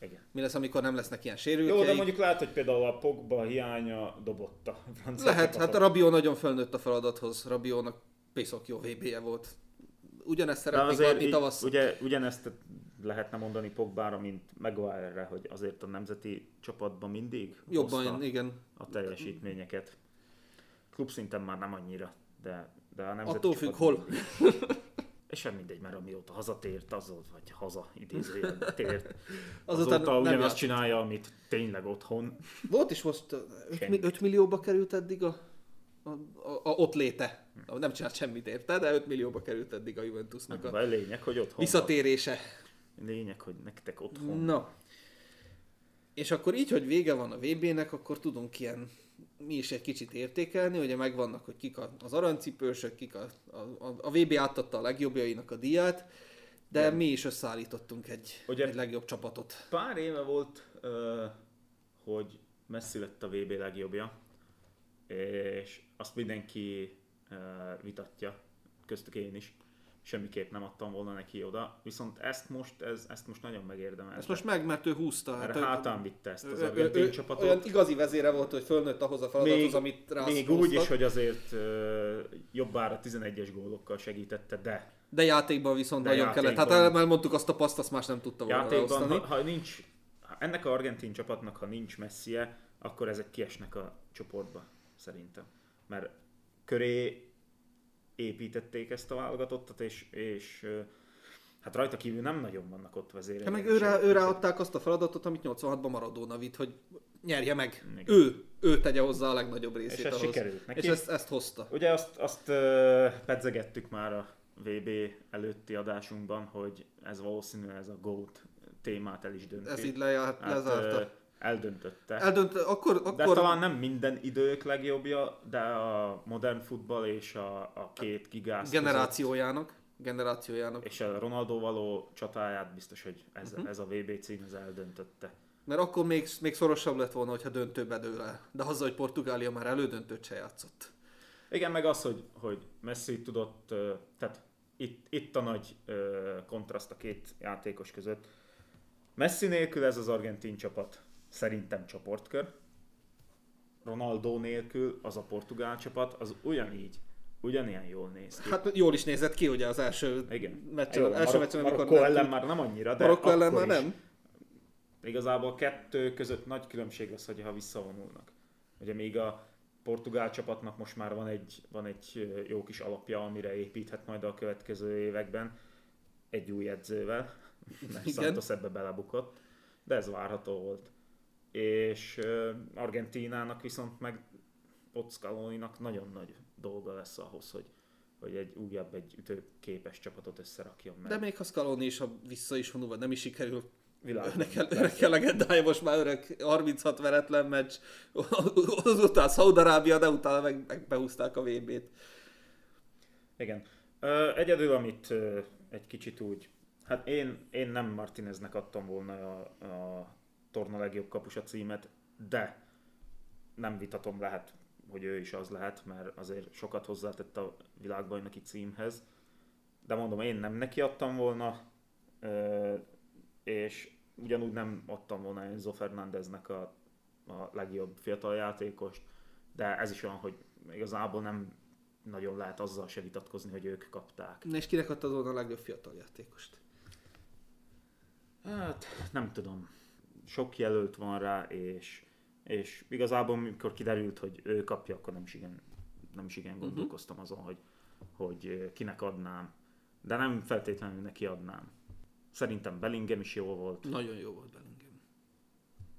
Igen. Mi lesz, amikor nem lesznek ilyen sérültjeik? Jó, de mondjuk lehet, hogy például a Pogba hiánya dobott a francia Lehet, csapatot. hát a Rabió nagyon felnőtt a feladathoz. Rabiónak piszok jó VB-je volt. Ugyanezt szeretnék látni tavasszal. Ugye, ugyanezt lehetne mondani Pogbára, mint Maguire-re, hogy azért a nemzeti csapatban mindig jobban, igen. a teljesítményeket. Klub szinten már nem annyira, de, de a nemzeti Attól függ, hol. [laughs] És sem mindegy, mert amióta hazatért, azóta, vagy haza idézőjel [laughs] tért, azóta, azóta ugyanazt játsz. csinálja, amit tényleg otthon. Volt is most 5, 5 millióba került eddig a, a, a, a ott léte. Nem csinált semmit érte, de 5 millióba került eddig a Juventusnak a, a lényeg, hogy otthon visszatérése. Lényeg, hogy nektek otthon. Na. És akkor így, hogy vége van a VB-nek, akkor tudunk ilyen mi is egy kicsit értékelni, ugye megvannak, hogy kik az aranycipősök, kik a, a, a VB átadta a legjobbjainak a díját, de Igen. mi is összeállítottunk egy, ugye, egy legjobb csapatot. Pár éve volt, hogy Messi lett a VB legjobbja, és azt mindenki vitatja, köztük én is semmiképp nem adtam volna neki oda, viszont ezt most, ez, ezt most nagyon megérdemelte. Ezt most meg, mert ő húzta. Mert hát hátán vitte ezt az argentin csapatot. Olyan igazi vezére volt, hogy fölnőtt ahhoz a feladathoz, még, amit rá Még úgy is, hogy azért uh, jobbára 11-es gólokkal segítette, de de játékban viszont de nagyon játékban, kellett. Hát már mondtuk azt a paszt, azt más nem tudta volna Játékban, ha, ha, nincs, ennek a argentin csapatnak, ha nincs messie, akkor ezek kiesnek a csoportba, szerintem. Mert köré építették ezt a válogatottat, és, és hát rajta kívül nem nagyon vannak ott vezérek. Hát meg őre, őre adták azt a feladatot, amit 86-ban Maradona vitt, hogy nyerje meg. Igen. Ő, ő tegye hozzá a legnagyobb részét És ez ahhoz. sikerült neki. És ezt, ezt hozta. Ugye azt, azt pedzegettük már a VB előtti adásunkban, hogy ez valószínűleg ez a GOAT témát el is dönti. Ez így lejárt, hát, lezárta eldöntötte. Eldönt, akkor, akkor... De talán nem minden idők legjobbja, de a modern futball és a, a két gigász Generációjának. Generációjának. És a Ronaldo való csatáját biztos, hogy ez, uh-huh. ez a VB cím ez eldöntötte. Mert akkor még, még szorosabb lett volna, hogyha döntőbe dől el. De haza, hogy Portugália már elődöntőt se játszott. Igen, meg az, hogy, hogy Messi tudott, tehát itt, itt a nagy kontraszt a két játékos között, Messi nélkül ez az argentin csapat szerintem csoportkör. Ronaldo nélkül az a portugál csapat, az ugyanígy, ugyanilyen jól néz ki. Hát jól is nézett ki ugye az első Igen. meccs, Jó, első Marok- meccsen, amikor Marokkó ellen már nem annyira, de Marokkó ellen már nem? Igazából kettő között nagy különbség lesz, hogyha visszavonulnak. Ugye még a portugál csapatnak most már van egy, van egy jó kis alapja, amire építhet majd a következő években, egy új edzővel, mert Igen. Santos ebbe belebukott, de ez várható volt. És ö, Argentinának viszont meg ott Scaloninak nagyon nagy dolga lesz ahhoz, hogy, hogy egy újabb, egy ütőképes csapatot összerakjon. Mert De még ha Scaloni is, ha vissza is vonul, vagy nem is sikerül, Öreg, a legendája, most már öreg 36 veretlen meccs, azután Szaudarábia, de utána meg, meg behúzták a VB-t. Igen. Ö, egyedül, amit egy kicsit úgy, hát én, én nem Martineznek adtam volna a, a torna legjobb kapusa címet, de nem vitatom, lehet, hogy ő is az lehet, mert azért sokat hozzátett a világbajnoki címhez. De mondom, én nem neki adtam volna, és ugyanúgy nem adtam volna Enzo Fernándeznek a, a legjobb fiatal játékost, de ez is olyan, hogy igazából nem nagyon lehet azzal se vitatkozni, hogy ők kapták. Na és kinek adtad volna a legjobb fiatal játékost? Hát nem tudom. Sok jelölt van rá, és, és igazából mikor kiderült, hogy ő kapja, akkor nem is igen, nem is igen gondolkoztam azon, hogy, hogy ö, kinek adnám. De nem feltétlenül neki adnám. Szerintem Bellingham is jó volt. Nagyon jó volt Bellingham.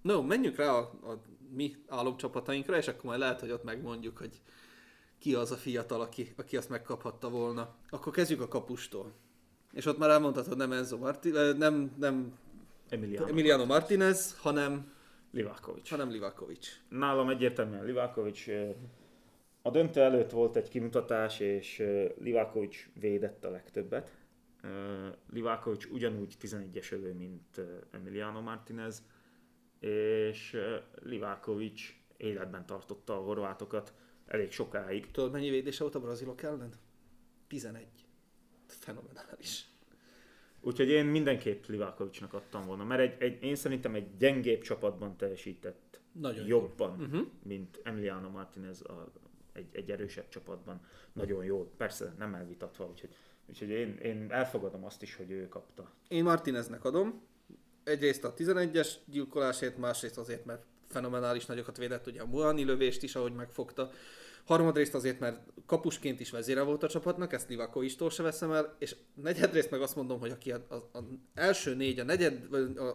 No, menjünk rá a, a mi álomcsapatainkra, és akkor majd lehet, hogy ott megmondjuk, hogy ki az a fiatal, aki, aki azt megkaphatta volna. Akkor kezdjük a kapustól. És ott már elmondtad, hogy nem Enzo Marti, eh, nem, nem Emiliano, Emiliano Martinez, hanem, Livakovic. hanem Livakovic. Nálam egyértelműen Livakovic. ö, A döntő előtt volt egy kimutatás, és ö, Livakovic védett a legtöbbet. Ö, Livakovic ugyanúgy 11-es ölő, mint Emiliano Martinez, és ö, Livakovic életben tartotta a horvátokat elég sokáig. Tudod, mennyi védése volt a brazilok ellen? 11. Fenomenális. Úgyhogy én mindenképp Livakovicnak adtam volna, mert egy, egy, én szerintem egy gyengébb csapatban teljesített Nagyon jobban, Uh-huh. mint Emiliano Martinez a, egy, egy erősebb csapatban. Nagyon jó, persze nem elvitatva, úgyhogy, úgyhogy én, én elfogadom azt is, hogy ő kapta. Én Martineznek adom. Egyrészt a 11-es gyilkolásért, másrészt azért, mert fenomenális nagyokat védett, ugye a Muani lövést is, ahogy megfogta. Harmadrészt azért, mert kapusként is vezére volt a csapatnak, ezt Livakovicstól se veszem el, és negyedrészt meg azt mondom, hogy aki az, első négy, a negyed,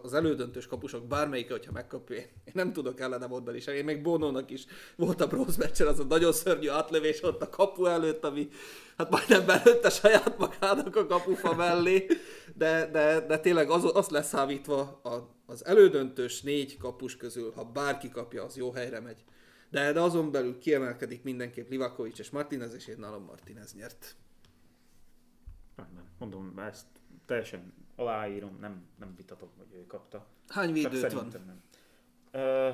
az elődöntős kapusok bármelyike, hogyha megkapja, én nem tudok ellene mondani sem. Én még Bonónak is volt a bronz meccsen az a nagyon szörnyű átlövés ott a kapu előtt, ami hát majdnem belőtte saját magának a kapufa mellé, de, de, de tényleg az, azt leszámítva a, az elődöntős négy kapus közül, ha bárki kapja, az jó helyre megy. De, de azon belül kiemelkedik mindenképp Livakovic és Martinez, és én nálam Martinez nyert. Rendben. Mondom, ezt teljesen aláírom, nem, nem vitatom, hogy ő kapta. Hány védőt van? nem. Ö,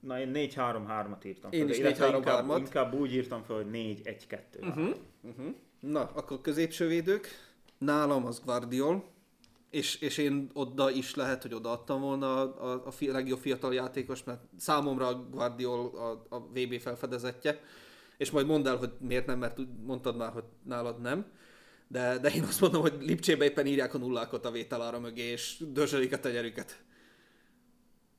na, én 4-3-3-at írtam Én fel, is illetve 4-3-3-at. inkább, inkább úgy írtam fel, hogy 4-1-2. Uh-huh. Uh-huh. Na, akkor középső védők. Nálam az Guardiol, és, és én oda is lehet, hogy odaadtam volna a, a, a legjobb fiatal játékos, mert számomra Guardiol a, a VB felfedezetje, és majd mondd el, hogy miért nem, mert mondtad már, hogy nálad nem. De, de én azt mondom, hogy Lipcsébe éppen írják a nullákat a vételára mögé, és dörzsölik a tenyerüket.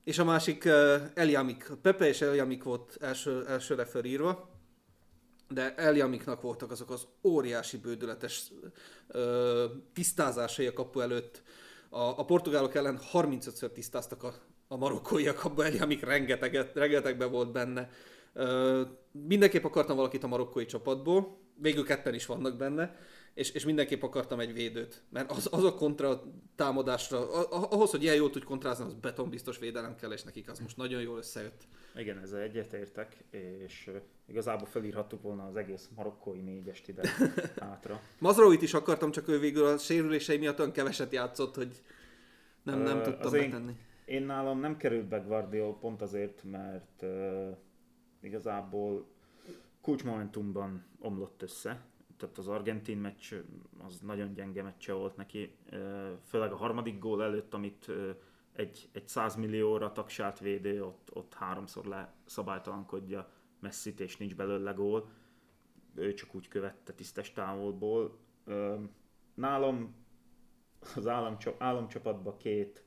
És a másik uh, Eljamik, Pepe és Eljamik volt első, elsőre felírva, de Eljamiknak voltak azok az óriási bődületes ö, tisztázásai a kapu előtt. A, a portugálok ellen 35-ször tisztáztak a, a marokkóiak, abban Eljamik rengeteget, rengetegben volt benne. Ö, mindenképp akartam valakit a marokkói csapatból, végül ketten is vannak benne, és, és mindenképp akartam egy védőt, mert az, az a kontra támadásra, a- ahhoz, hogy ilyen jól tudj kontrázni, az betonbiztos védelem kell, és nekik az most nagyon jól összejött. Igen, ezzel egyetértek, és igazából felírhattuk volna az egész marokkói négyest ide [laughs] hátra. Mazrovit is akartam, csak ő végül a sérülései miatt olyan keveset játszott, hogy nem, nem tudtam az én- betenni. Én nálam nem került be Guardiol pont azért, mert uh, igazából kulcsmomentumban omlott össze. Tehát az argentin meccs az nagyon gyenge meccse volt neki, főleg a harmadik gól előtt, amit egy, egy 100 millióra tagsált védő ott, ott háromszor le szabálytalankodja messzit, és nincs belőle gól. Ő csak úgy követte tisztes távolból. Nálam az államcsap, államcsapatban két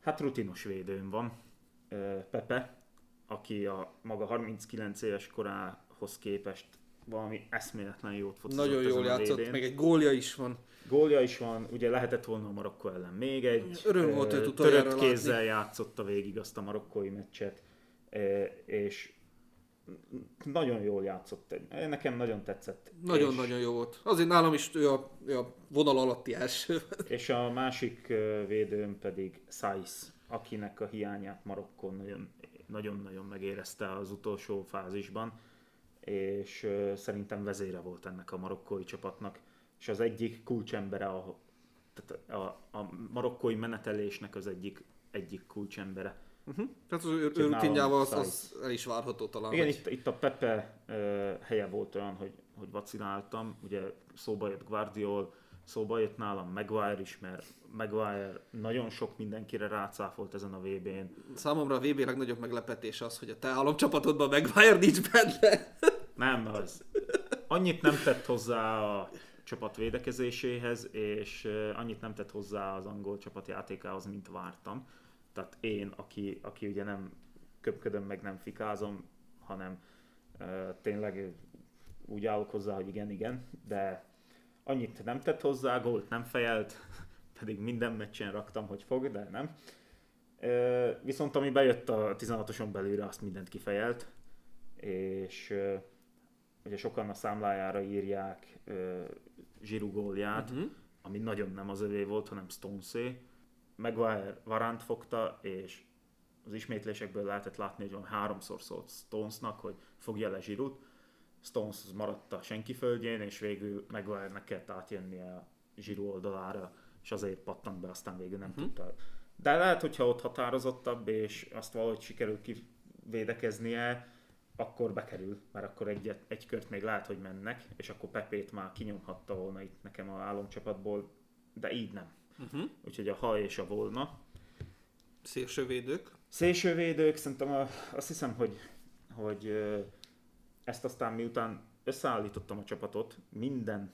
hát rutinos védőm van. Pepe, aki a maga 39 éves korához képest valami eszméletlen jót focizott Nagyon jól játszott, meg egy gólja is van. Gólja is van, ugye lehetett volna a Marokkó ellen még egy. Öröm volt őt Törött kézzel látni. játszotta végig azt a marokkói meccset, és nagyon jól játszott. Nekem nagyon tetszett. Nagyon-nagyon jó volt. Azért nálam is ő a, ő a vonal alatti első. [laughs] És a másik védőm pedig Sais, akinek a hiányát Marokkon nagyon nagyon-nagyon megérezte az utolsó fázisban, és szerintem vezére volt ennek a marokkói csapatnak, és az egyik kulcsembere a, tehát a, a marokkói menetelésnek az egyik, egyik kulcsembere. Uh-huh. Tehát az ő rutinjával az, az el is várható talán. Igen, hogy... itt, itt a Pepe uh, helye volt olyan, hogy, hogy vaciláltam, ugye szóba jött Guardiol, szóba jött nálam Maguire is, mert Maguire nagyon sok mindenkire rácáfolt ezen a VB-n. Számomra a VB legnagyobb meglepetés az, hogy a te államcsapatodban Maguire nincs benne. [laughs] Nem, az annyit nem tett hozzá a csapat védekezéséhez, és annyit nem tett hozzá az angol csapat játékához, mint vártam. Tehát én, aki, aki ugye nem köpködöm, meg nem fikázom, hanem uh, tényleg úgy állok hozzá, hogy igen, igen, de annyit nem tett hozzá, gólt nem fejelt, [laughs] pedig minden meccsen raktam, hogy fog, de nem. Viszont ami bejött a 16-oson belőle, azt mindent kifejelt, és ugye sokan a számlájára írják Zsiru gólját, uh-huh. ami nagyon nem az övé volt, hanem Stonesé. Maguire Varant fogta, és az ismétlésekből lehetett látni, hogy van háromszor szólt Stonesnak, hogy fogja le Zsirut, Stones maradt a senki földjén, és végül Maguire-nek kellett átjönnie a zsíru oldalára, és azért pattant be, aztán végül nem uh-huh. tudta. De lehet, hogyha ott határozottabb, és azt valahogy sikerül kivédekeznie, akkor bekerül, mert akkor egy, egy kört még lehet, hogy mennek, és akkor Pepét már kinyomhatta volna itt nekem a álomcsapatból, de így nem. Uh-huh. Úgyhogy a ha és a volna. Szélsővédők? Szélsővédők, szerintem a, azt hiszem, hogy, hogy ezt aztán miután összeállítottam a csapatot, minden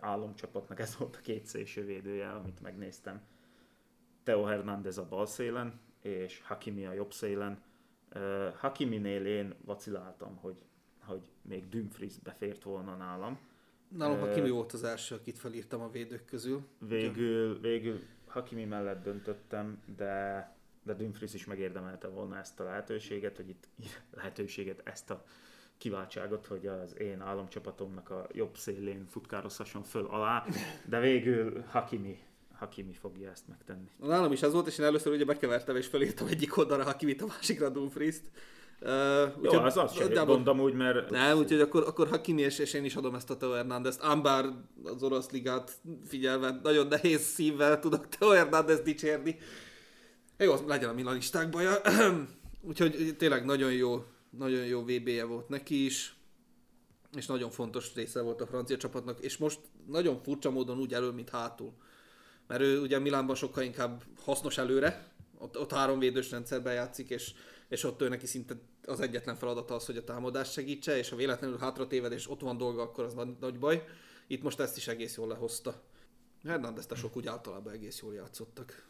álomcsapatnak ez volt a két szélsővédője, amit megnéztem. Teo Hernández a bal szélen, és Hakimi a jobb szélen. Hakiminél én vaciláltam, hogy, hogy még Dumfries befért volna nálam. Nálam Hakimi volt az első, akit felírtam a védők közül. Végül, végül Hakimi mellett döntöttem, de de Dumfries is megérdemelte volna ezt a lehetőséget, hogy itt [laughs] lehetőséget, ezt a kiváltságot, hogy az én államcsapatomnak a jobb szélén futkározhasson föl alá, de végül Hakimi Hakimi fogja ezt megtenni. Nálam is ez volt, és én először ugye bekevertem, és felírtam egyik oldalra Hakimit, a másikra Dumfries-t. Uh, Jó, az az sem gondom úgy, mert... Nem, úgyhogy akkor, akkor Hakimi, és, és én is adom ezt a Teo Hernandez-t. Ám bár az orosz ligát figyelve nagyon nehéz szívvel tudok Teo Hernandez dicsérni. Jó, legyen a milanistákban. [clears throat] úgyhogy tényleg nagyon jó nagyon jó VB-je volt neki is, és nagyon fontos része volt a francia csapatnak, és most nagyon furcsa módon úgy elő, mint hátul. Mert ő ugye Milánban sokkal inkább hasznos előre, ott, ott három védős rendszerben játszik, és, és ott ő neki szinte az egyetlen feladata az, hogy a támadást segítse, és ha véletlenül hátra téved, és ott van dolga, akkor az nagy, nagy baj. Itt most ezt is egész jól lehozta. Sok úgy általában egész jól játszottak.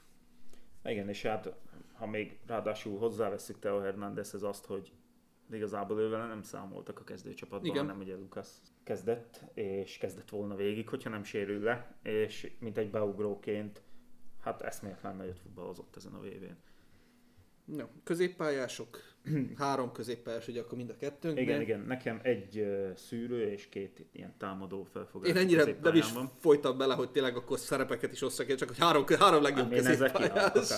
Igen, és hát ha még ráadásul hozzáveszünk Teo Hernándezhez azt, hogy de igazából ővel nem számoltak a kezdőcsapatban, Igen. hanem ugye Lukasz kezdett, és kezdett volna végig, hogyha nem sérül le, és mint egy beugróként, hát eszméletlen nagyot futballozott ezen a VB-n. Ja, középpályások, [clears throat] három középpályás, ugye akkor mind a kettőnk. Igen, igen, nekem egy uh, szűrő és két ilyen támadó felfogás. Én ennyire nem is folytam bele, hogy tényleg akkor szerepeket is osszak, csak hogy három, három legjobb hát, középpályás.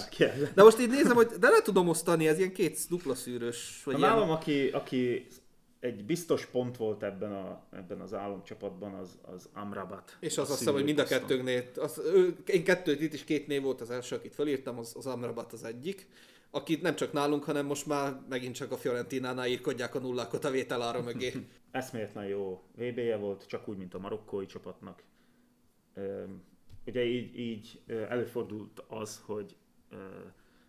De most így nézem, hogy de le tudom osztani, ez ilyen két dupla szűrős. Vagy ilyen... Nálam, aki, aki egy biztos pont volt ebben, a, ebben az álomcsapatban, az, az Amrabat. És az azt hiszem, hogy mind a kettőnknél, az, ő, én kettőt itt is két név volt az első, akit felírtam, az, az Amrabat az egyik akit nem csak nálunk, hanem most már megint csak a Fiorentinánál írkodják a nullákot a vételára mögé. [laughs] Eszméletlen jó VB-je volt, csak úgy, mint a marokkói csapatnak. Ugye így, így előfordult az, hogy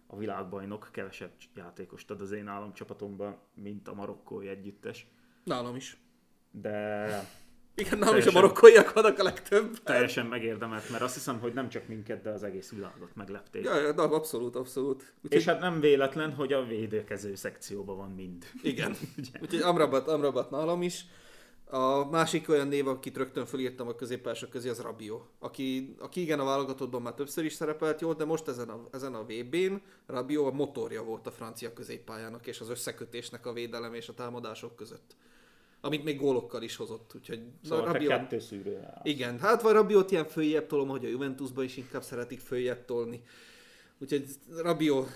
a világbajnok kevesebb játékost ad az én államcsapatomban, mint a marokkói együttes. Nálam is. De Igen, nálam is a marokkóiak vannak a legtöbb. teljesen megérdemelt, mert azt hiszem, hogy nem csak minket, de az egész világot meglepték. Ja, ja, na, abszolút, abszolút. Úgyhogy, És hát nem véletlen, hogy a védekező szekcióban van mind. Igen. [laughs] Úgyhogy Amrabat, Amrabat nálam is. A másik olyan név, akit rögtön fölírtam a középpások közé, az Rabiot, aki, aki igen a válogatottban már többször is szerepelt jól, de most ezen a, ezen a VB-n Rabiot a motorja volt a francia középpályának, és az összekötésnek a védelem és a támadások között. Amit még gólokkal is hozott. Úgyhogy Szóval na, Rabiot, kettő szűrő igen, hát vagy Rabiot ilyen följebb tolom, hogy a Juventusba is inkább szeretik följebb tolni. Úgyhogy Rabiot,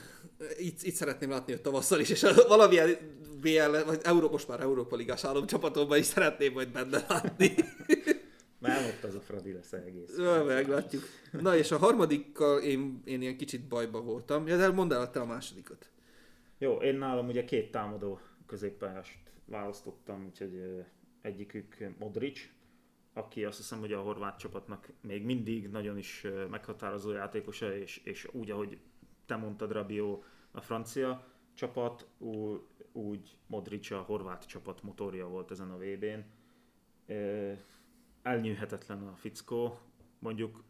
itt, itt szeretném látni őt tavasszal is, és [laughs] valamilyen BL, vagy Euró, most már Európa Ligás államcsapatomban is szeretném majd benne látni. [laughs] Nem ott az a Fradi lesz egész. Ja, meglátjuk. Na és a harmadikkal én, én ilyen kicsit bajba voltam. Ja, de mondd el te a másodikat. Jó, én nálam ugye két támadó középpályást választottam, úgyhogy egyikük Modric, aki azt hiszem, hogy a horvát csapatnak még mindig nagyon is meghatározó játékosa, és, és úgy, ahogy te mondtad, Rabiot a francia csapat, ú- úgy Modric a horvát csapat motorja volt ezen a VB-n. Ö, Elnyűhetetlen a fickó, mondjuk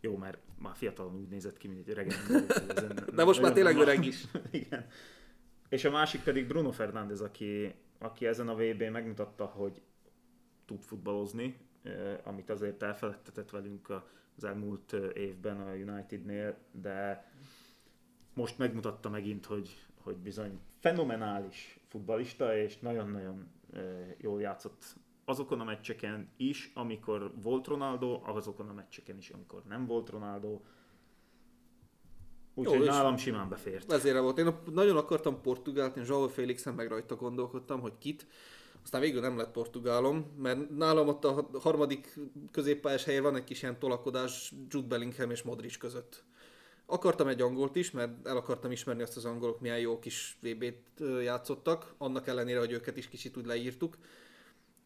jó, mert már fiatalon úgy nézett ki, mint egy ezen [laughs] De most már tényleg öreg is. [laughs] Igen. És a másik pedig Bruno Fernández, aki, aki ezen a vb n megmutatta, hogy tud futballozni, amit azért elfeledtetett velünk az elmúlt évben a Unitednél, de most megmutatta megint, hogy, hogy bizony fenomenális futbalista, és nagyon-nagyon jól játszott azokon a meccseken is, amikor volt Ronaldo, azokon a meccseken is, amikor nem volt Ronaldo. Úgyhogy nálam simán befért. Vezére volt. Én nagyon akartam Portugált, én João Félixen meg rajta gondolkodtam, hogy kit. Aztán végül nem lett portugálom, mert nálam ott a harmadik középpályás helyen van egy kis ilyen tolakodás Jude Bellingham és Modric között. Akartam egy angolt is, mert el akartam ismerni azt az angolok, milyen jó kis VB-t ö, játszottak, annak ellenére, hogy őket is kicsit úgy leírtuk.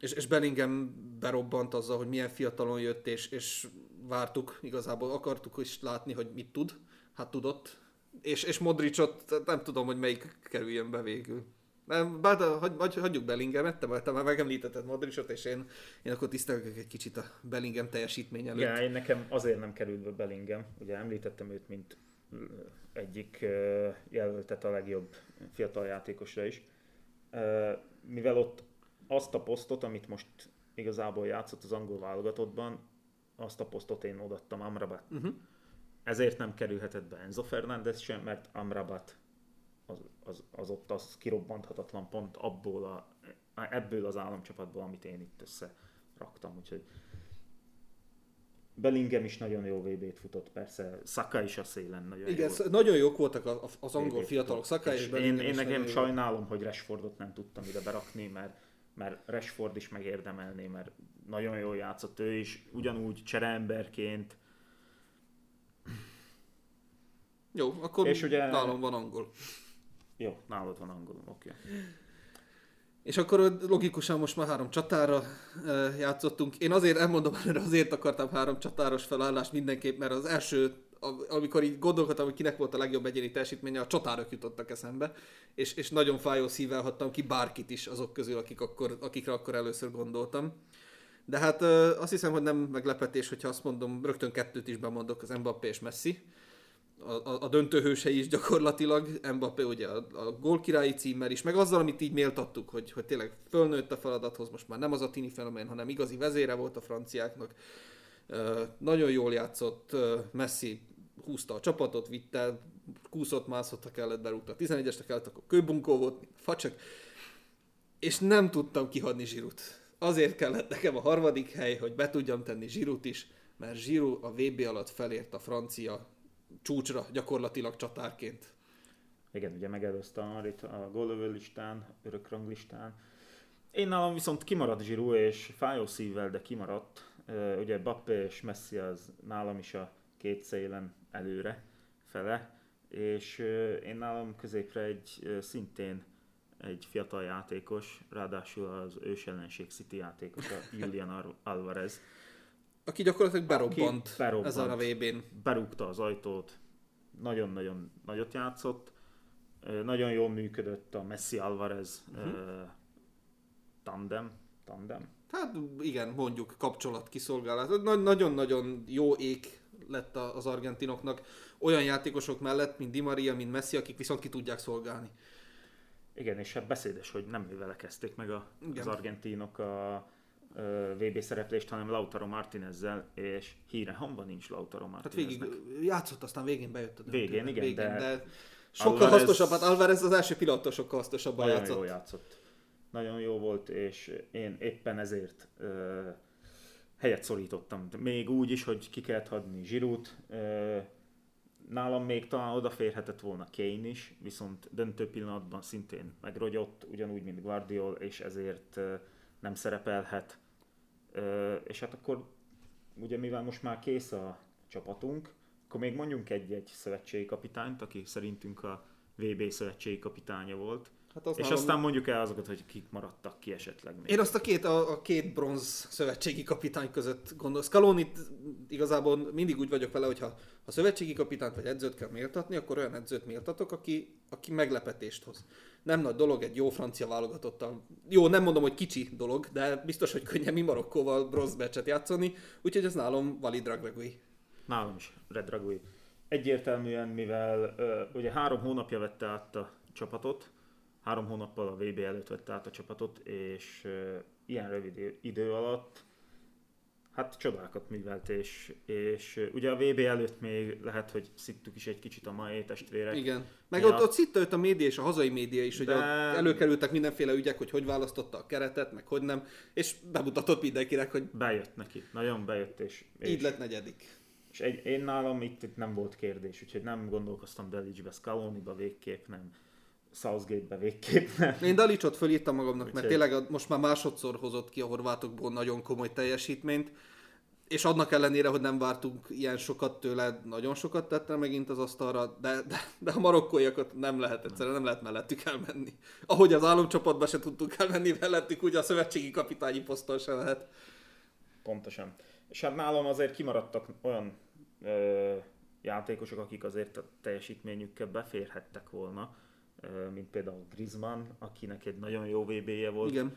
És, és Bellingham berobbant azzal, hogy milyen fiatalon jött, és, és vártuk, igazából akartuk is látni, hogy mit tud. Hát tudott. És, és Modricot nem tudom, hogy melyik kerüljön be végül. Nem, bár de hagy, hagy, hagyjuk Bellinghamet, te, te már megemlítetted Modricot, és én, én akkor tisztelgek egy kicsit a Bellingham teljesítmény előtt. Igen, én nekem azért nem került be Bellingham, ugye említettem őt, mint egyik jelöltet a legjobb fiatal játékosra is. Mivel ott azt a posztot, amit most igazából játszott az angol válogatottban, azt a posztot én odattam Amrabat. Uh-huh. Ezért nem kerülhetett be Enzo Fernández sem, mert Amrabat az, az, az ott az kirobbanthatatlan pont abból a, ebből az államcsapatból, amit én itt össze raktam. Úgyhogy Bellingham is nagyon jó VB-t futott, persze Saka is a szélen nagyon Igen, jó nagyon jók voltak az angol fiatalok. Saka és, és én, Bellingham én nekem sajnálom, hogy Rashfordot nem tudtam ide berakni, mert, mert Rashford is megérdemelné, mert nagyon jól játszott ő is, ugyanúgy csereemberként, Jó, akkor És ugye- nálam van angol. jó, nálad van angolom, oké. Okay. És akkor logikusan most már három csatára játszottunk. Én azért elmondom, előre, azért akartam három csatáros felállást mindenképp, mert az első, amikor így gondolkodtam, hogy kinek volt a legjobb egyéni teljesítménye, a csatárok jutottak eszembe, és, és nagyon fájó szívvel hattam ki bárkit is azok közül, akik akkor, akikre akkor először gondoltam. De hát azt hiszem, hogy nem meglepetés, hogyha azt mondom, rögtön kettőt is bemondok, az Mbappé és Messi a, a, a döntőhősei is gyakorlatilag, Mbappé ugye a, a gólkirályi címmel is, meg azzal, amit így méltattuk, hogy, hogy tényleg fölnőtt a feladathoz, most már nem az a tini fenomén, hanem igazi vezére volt a franciáknak. Uh, nagyon jól játszott, uh, Messi húzta a csapatot, vitte, kúszott, mászott, ha kellett, berúgta a 11-esre kellett, akkor kőbunkó volt, facsak, és nem tudtam kihagyni Zsirut. Azért kellett nekem a harmadik hely, hogy be tudjam tenni Zsirut is, mert Zsiru a VB alatt felért a francia csúcsra gyakorlatilag csatárként. Igen, ugye megelőzte a a gólövő listán, örök ranglistán. Én nálam viszont kimarad Giroud, és fájó szívvel, de kimaradt. Ugye Bappé és Messi az nálam is a két szélen előre, fele. És én nálam középre egy szintén egy fiatal játékos, ráadásul az ősellenség City játékosa, [laughs] Julian Ar- Alvarez. Aki gyakorlatilag berobbant, Aki berobbant. ezen a VB-n. Berúgta az ajtót, nagyon-nagyon nagyot játszott. Nagyon jól működött a Messi Alvarez uh-huh. tandem. tandem. Hát igen, mondjuk kapcsolat kiszolgálat. Nagyon-nagyon jó ég lett az argentinoknak olyan játékosok mellett, mint Di Maria, mint Messi, akik viszont ki tudják szolgálni. Igen, és hát beszédes, hogy nem vele kezdték meg a, az argentinok a VB szereplést, hanem Lautaro Martinezzel, és híre hamba nincs Lautaro Martineznek. Hát végig játszott, aztán végén bejött a döntőben. Végén, igen, végén, de, de sokkal Alvarez... hasznosabb, hát Alvarez az első pillanattól sokkal hasznosabban nagyon játszott. Jó játszott. Nagyon jó volt, és én éppen ezért ö, helyet szorítottam. Még úgy is, hogy ki kellett hadni Zsirút, ö, nálam még talán odaférhetett volna Kane is, viszont döntő pillanatban szintén megrogyott, ugyanúgy, mint Guardiol, és ezért nem szerepelhet. És hát akkor, ugye mivel most már kész a csapatunk, akkor még mondjunk egy-egy szövetségi kapitányt, aki szerintünk a VB szövetségi kapitánya volt. Hát és nálam... aztán mondjuk el azokat, hogy kik maradtak ki esetleg még. Én azt a két, a, a két bronz szövetségi kapitány között gondolom. Scaloni igazából mindig úgy vagyok vele, hogy ha, ha szövetségi kapitányt vagy edzőt kell méltatni, akkor olyan edzőt méltatok, aki, aki meglepetést hoz. Nem nagy dolog egy jó francia válogatottal. Jó, nem mondom, hogy kicsi dolog, de biztos, hogy könnyebb mi Marokkóval bronz meccset játszani, úgyhogy ez nálam Valid Dragragui. Nálam is, Red Dragui. Egyértelműen, mivel uh, ugye három hónapja vette át a csapatot, három hónappal a VB előtt vette át a csapatot, és ilyen rövid idő alatt hát csodákat művelt, és, és ugye a VB előtt még lehet, hogy szittük is egy kicsit a mai testvérek. Igen. Meg ott, ott szitta őt a média és a hazai média is, hogy De... előkerültek mindenféle ügyek, hogy hogy választotta a keretet, meg hogy nem, és bemutatott mindenkinek, hogy... Bejött neki, nagyon bejött, és... és... Így lett negyedik. És egy, én nálam itt, itt nem volt kérdés, úgyhogy nem gondolkoztam Delicsbe, Scaloni-ba végképp nem. Southgate-be végképp nem. Én Dalicsot fölírtam magamnak, Úgy mert tényleg most már másodszor hozott ki a horvátokból nagyon komoly teljesítményt, és annak ellenére, hogy nem vártunk ilyen sokat tőle, nagyon sokat tette megint az asztalra, de, de, de a marokkóiakat nem lehet egyszerűen, nem lehet mellettük elmenni. Ahogy az álomcsapatba se tudtunk elmenni mellettük, úgy a szövetségi kapitányi poszton se lehet. Pontosan. És hát nálam azért kimaradtak olyan ö, játékosok, akik azért a teljesítményükkel beférhettek volna, mint például Griezmann, akinek egy nagyon jó VB-je volt. Igen.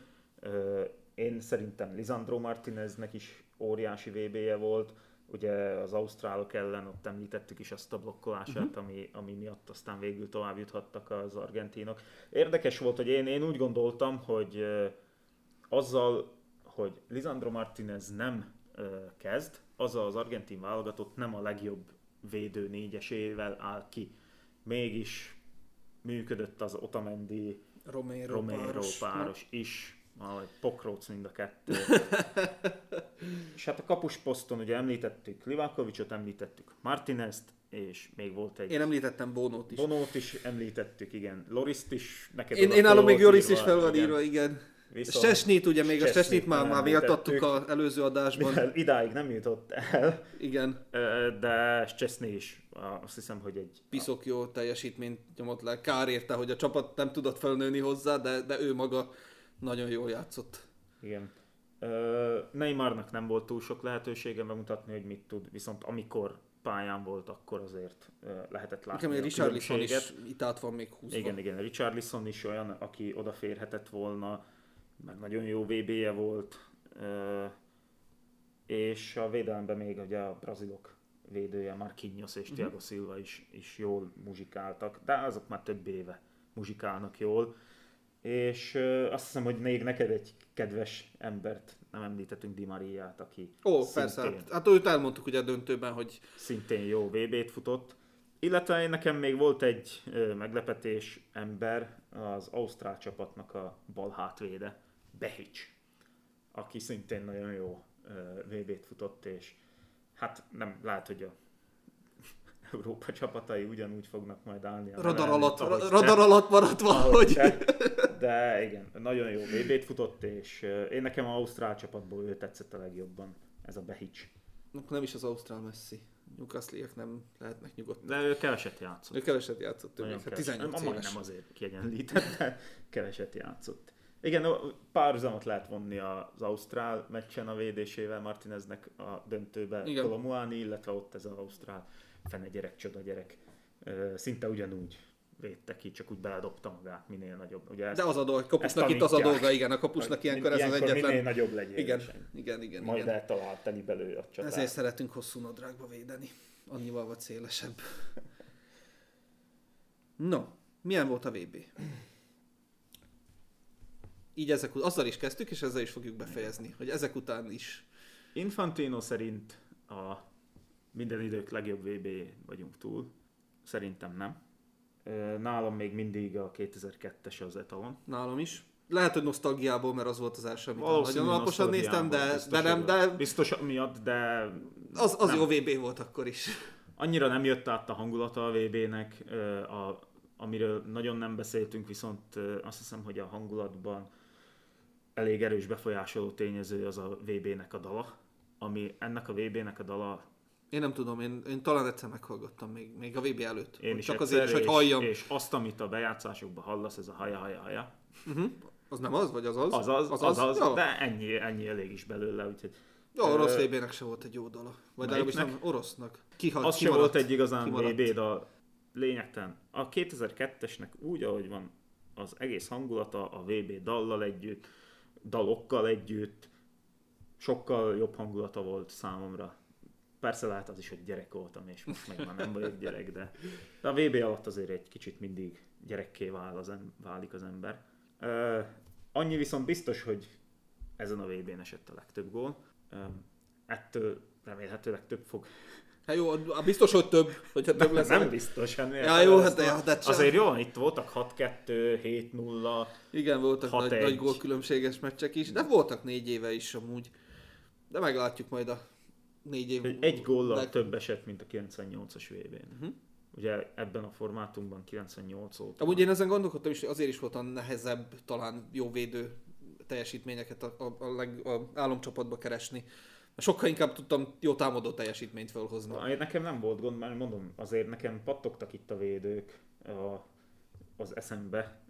Én szerintem Lisandro Martineznek is óriási VB-je volt, ugye az ausztrálok ellen ott említettük is azt a blokkolását, uh-huh. ami, ami miatt aztán végül tovább juthattak az argentinok. Érdekes volt, hogy én, én úgy gondoltam, hogy azzal, hogy Lisandro Martinez nem kezd, az az argentin válogatott nem a legjobb védő négyesével áll ki. Mégis működött az Otamendi Romero, Romero páros, páros is, vagy Pokróc mind a kettő. [laughs] és hát a kapus poszton ugye említettük Livakovicsot, említettük Martinezt, és még volt egy... Én említettem Bonót is. Bonót is említettük, igen. Loriszt is neked Én, én állom még Loris is fel van írva, igen. Viszont Sesnit, ugye még a Sesnit már, már méltattuk az előző adásban. Mivel idáig nem jutott el. Igen. De Chesney is azt hiszem, hogy egy... Piszok jó teljesítményt nyomott le. Kár érte, hogy a csapat nem tudott felnőni hozzá, de, de ő maga nagyon jól játszott. Igen. Neymarnak nem volt túl sok lehetősége bemutatni, hogy mit tud, viszont amikor pályán volt, akkor azért lehetett látni Igen, a Richarlison is itt át van még húzva. Igen, igen, Richarlison is olyan, aki odaférhetett volna, meg nagyon jó VB-je volt, és a védelemben még ugye a brazilok védője, Marquinhos és uh-huh. Thiago Silva is, is jól muzsikáltak, de azok már több éve muzsikálnak jól. És azt hiszem, hogy még neked egy kedves embert nem említettünk Di Mariát, aki Ó, szintén, persze, hát, hát őt elmondtuk ugye a döntőben, hogy... Szintén jó VB-t futott. Illetve nekem még volt egy meglepetés ember, az Ausztrál csapatnak a bal hátvéde, Behic, aki szintén nagyon jó VB-t futott, és hát nem lehet, hogy a [laughs] Európa csapatai ugyanúgy fognak majd állni. A radar, alatt, radar alatt maradt valahogy. De, de igen, nagyon jó VB-t futott, és én nekem az Ausztrál csapatból ő tetszett a legjobban, ez a Behic. Nem is az Ausztrál Messi. newcastle nem lehetnek nyugodtan. De ő keveset játszott. Ő keveset játszott, ő hát 18 éves. Nem azért kiegyenlített, de [laughs] keveset játszott. Igen, párhuzamot lehet vonni az Ausztrál meccsen a védésével Martineznek a döntőbe Kolomuani, illetve ott ez az Ausztrál fene gyerek, csoda gyerek szinte ugyanúgy védte ki, csak úgy beledobta magát minél nagyobb. Ugye De az a dolga, kapusnak itt az a dolga, igen, a kapusnak ilyenkor ez az Ilyenkor egyetlen... Minél nagyobb legyél. Igen, igen, igen, Majd igen. eltalált teli belőle a csatát. Ezért szeretünk hosszú nadrágba védeni. Annyival vagy szélesebb. No, milyen volt a VB? Így ezek azzal is kezdtük, és ezzel is fogjuk befejezni, hogy ezek után is. Infantino szerint a minden idők legjobb VB vagyunk túl. Szerintem nem. Nálam még mindig a 2002-es az etalon. Nálam is. Lehet, hogy nosztalgiából, mert az volt az első, amit nagyon alaposan néztem, de, de nem, de Biztos miatt, de az, az nem. jó VB volt akkor is. annyira nem jött át a hangulata a VB-nek, a, amiről nagyon nem beszéltünk, viszont azt hiszem, hogy a hangulatban elég erős befolyásoló tényező az a VB-nek a dala, ami ennek a VB-nek a dala Én nem tudom, én, én talán egyszer meghallgattam még, még a VB előtt. én is Csak egyszer, azért is, hogy és, halljam. és azt, amit a bejátszásokban hallasz, ez a haja, haja, haja, Uh-huh. Az nem az, vagy az az? azaz, az, azaz, az? az, Jó. de ennyi, ennyi elég is belőle, úgyhogy Jó, orosz Ö, VB-nek se volt egy jó dala. Vagy legalábbis nem orosznak. Kihalt, az se volt egy igazán kimaradt. VB dal lényegtelen. A 2002-esnek úgy, ahogy van az egész hangulata, a VB dallal együtt, dalokkal együtt, sokkal jobb hangulata volt számomra. Persze lehet az is, hogy gyerek voltam, és most meg már nem vagyok gyerek, de, de a VB alatt azért egy kicsit mindig gyerekké vál az em- válik az ember. Ö, annyi viszont biztos, hogy ezen a VB-n esett a legtöbb gól. Ö, ettől remélhetőleg több fog Hát jó, biztos, hogy több, hogyha több lesz. nem biztos. Hát Ja, jó, hát de- de csak- Azért jó, itt voltak 6-2, 7-0. Igen, voltak nagy, 6-1. nagy gólkülönbséges meccsek is, de voltak négy éve is amúgy. De meglátjuk majd a négy év. Egy, egy góllal leg- több esett, mint a 98-as VB-n. Mhm. Ugye ebben a formátumban 98 óta. Amúgy én ezen gondolkodtam is, hogy azért is volt a nehezebb, talán jó védő teljesítményeket a, a, a, leg, a álomcsapatba keresni. Sokkal inkább tudtam jó támadó teljesítményt felhozni. Nekem nem volt gond, mert mondom, azért nekem pattogtak itt a védők a, az eszembe.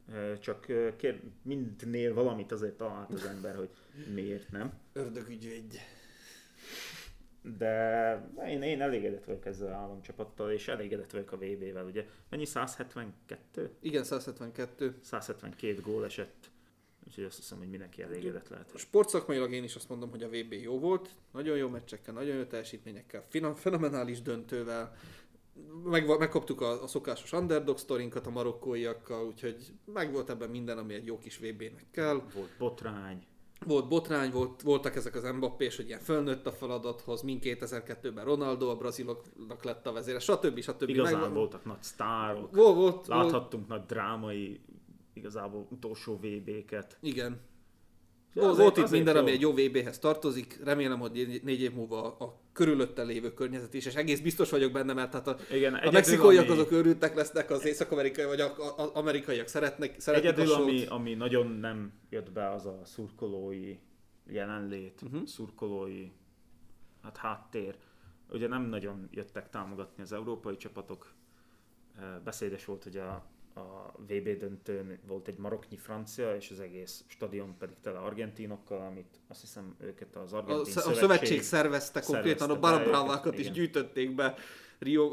Csak kér, mindnél valamit azért talált az ember, hogy miért nem. Ördögügyvédj. De én, én elégedett vagyok ezzel az államcsapattal, és elégedett vagyok a VB-vel, ugye. Mennyi 172? Igen, 172. 172 gól esett, úgyhogy azt hiszem, hogy mindenki elégedett lehet. Sportszakmailag én is azt mondom, hogy a VB jó volt. Nagyon jó meccsekkel, nagyon jó teljesítményekkel, fenomenális döntővel. Meg, megkaptuk a, a szokásos underdog sztorinkat a marokkóiakkal, úgyhogy meg volt ebben minden, ami egy jó kis VB-nek kell. Volt botrány, Volt botrány, volt, voltak ezek az Mbappés, hogy ilyen fölnőtt a feladathoz, mind 2002-ben Ronaldo a braziloknak lett a vezére, stb. stb. igazán Meg- voltak nagy sztárok, Volt, volt, volt, láthattunk nagy drámai, igazából utolsó VB-ket. igen. Ja, Volt, azért- volt itt azért minden, jó. ami egy jó VB-hez tartozik. Remélem, hogy négy- négy év múlva a, körülötte lévő környezet is, és egész biztos vagyok benne, mert hát a, Igen, a mexikóiak ami- azok őrültek lesznek, az észak-amerikai, vagy a, a, a amerikaiak szeretnek, szeretnek Egyedül, ami, ami nagyon nem jött be, az a szurkolói jelenlét, uh-huh. szurkolói hát háttér. Ugye nem nagyon jöttek támogatni az európai csapatok. Beszédes volt, hogy a, a VB döntőn volt egy maroknyi francia, és az egész stadion pedig tele argentinokkal, amit azt hiszem őket az A, argentin sz- a szövetség szervezte konkrétan, a szervezte be barabrávákat is gyűjtötték be Rio,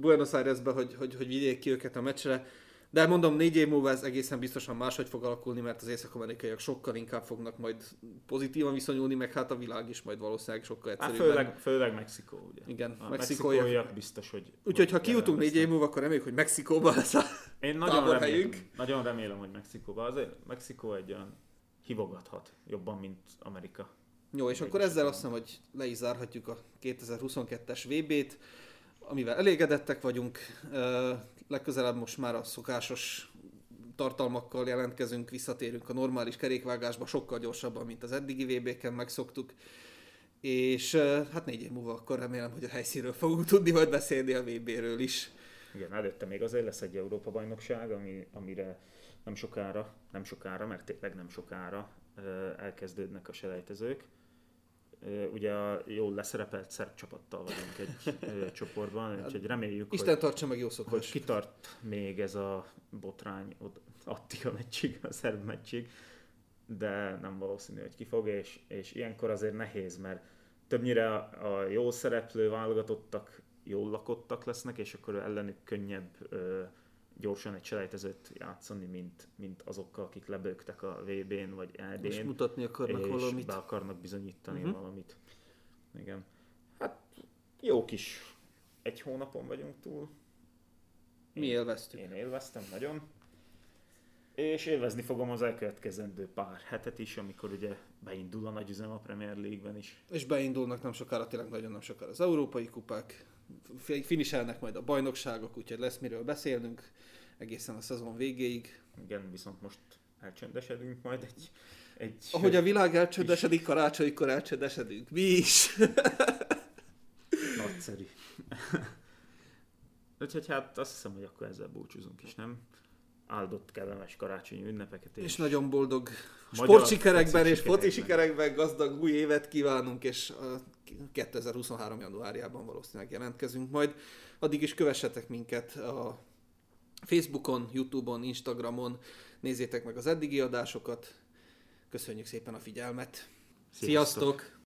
Buenos Airesbe, hogy, hogy, hogy vigyék ki őket a meccsre. De mondom, négy év múlva ez egészen biztosan máshogy fog alakulni, mert az észak-amerikaiak sokkal inkább fognak majd pozitívan viszonyulni, meg hát a világ is majd valószínűleg sokkal Hát egyszerűbben. főleg, főleg Mexikó, ugye. Igen, a mexikóiak. mexikóiak biztos, hogy... Úgyhogy ha kijutunk négy év múlva, akkor reméljük, hogy Mexikóban lesz a Én nagyon remélem, nagyon remélem, hogy Mexikóban. Azért Mexikó egy olyan hivogathat jobban, mint Amerika. Jó, és akkor ezzel azt hiszem, hogy le is zárhatjuk a 2022-es VB-t, amivel elégedettek vagyunk. Legközelebb most már a szokásos tartalmakkal jelentkezünk, visszatérünk a normális kerékvágásba sokkal gyorsabban, mint az eddigi VB-ken megszoktuk. És hát négy év múlva akkor remélem, hogy a helyszínről fogunk tudni majd beszélni a VB-ről is. Igen, előtte még azért lesz egy Európa-bajnokság, ami, amire nem sokára, nem sokára, mert tényleg nem sokára elkezdődnek a selejtezők. Ugye a jól leszerepelt szerb csapattal vagyunk egy [laughs] csoportban, úgyhogy reméljük, Isten hogy, tartsa meg jó hogy szokás. kitart még ez a botrány ott Attika meccsig, a szerb meccsig, de nem valószínű, hogy kifog, és, és ilyenkor azért nehéz, mert többnyire a, a jól szereplő válogatottak jól lakottak lesznek, és akkor ellenük könnyebb ö, gyorsan egy selejtezőt játszani, mint, mint azokkal, akik lebőgtek a VB-n vagy EB-n. És mutatni akarnak és valamit. be akarnak bizonyítani uh-huh. valamit. Igen. Hát jó kis egy hónapon vagyunk túl. Mi élveztük. Én élveztem nagyon. És élvezni fogom az elkövetkezendő pár hetet is, amikor ugye beindul a nagy üzem a Premier League-ben is. És beindulnak nem sokára, tényleg nagyon nem sokára az európai kupák, finiselnek majd a bajnokságok, úgyhogy lesz miről beszélnünk egészen a szezon végéig. Igen, viszont most elcsendesedünk majd egy... egy Ahogy a világ elcsöndesedik, karácsonykor elcsöndesedünk. Mi is. [laughs] Nagyszerű. [laughs] Úgyhogy hát azt hiszem, hogy akkor ezzel búcsúzunk is, nem? Áldott kellemes karácsonyi ünnepeket. És nagyon boldog sportsikerekben és foci sikerekben gazdag új évet kívánunk, és a 2023. januárjában valószínűleg jelentkezünk majd. Addig is kövessetek minket a Facebookon, Youtube-on, Instagramon, nézzétek meg az eddigi adásokat. Köszönjük szépen a figyelmet! Sziasztok! Sziasztok!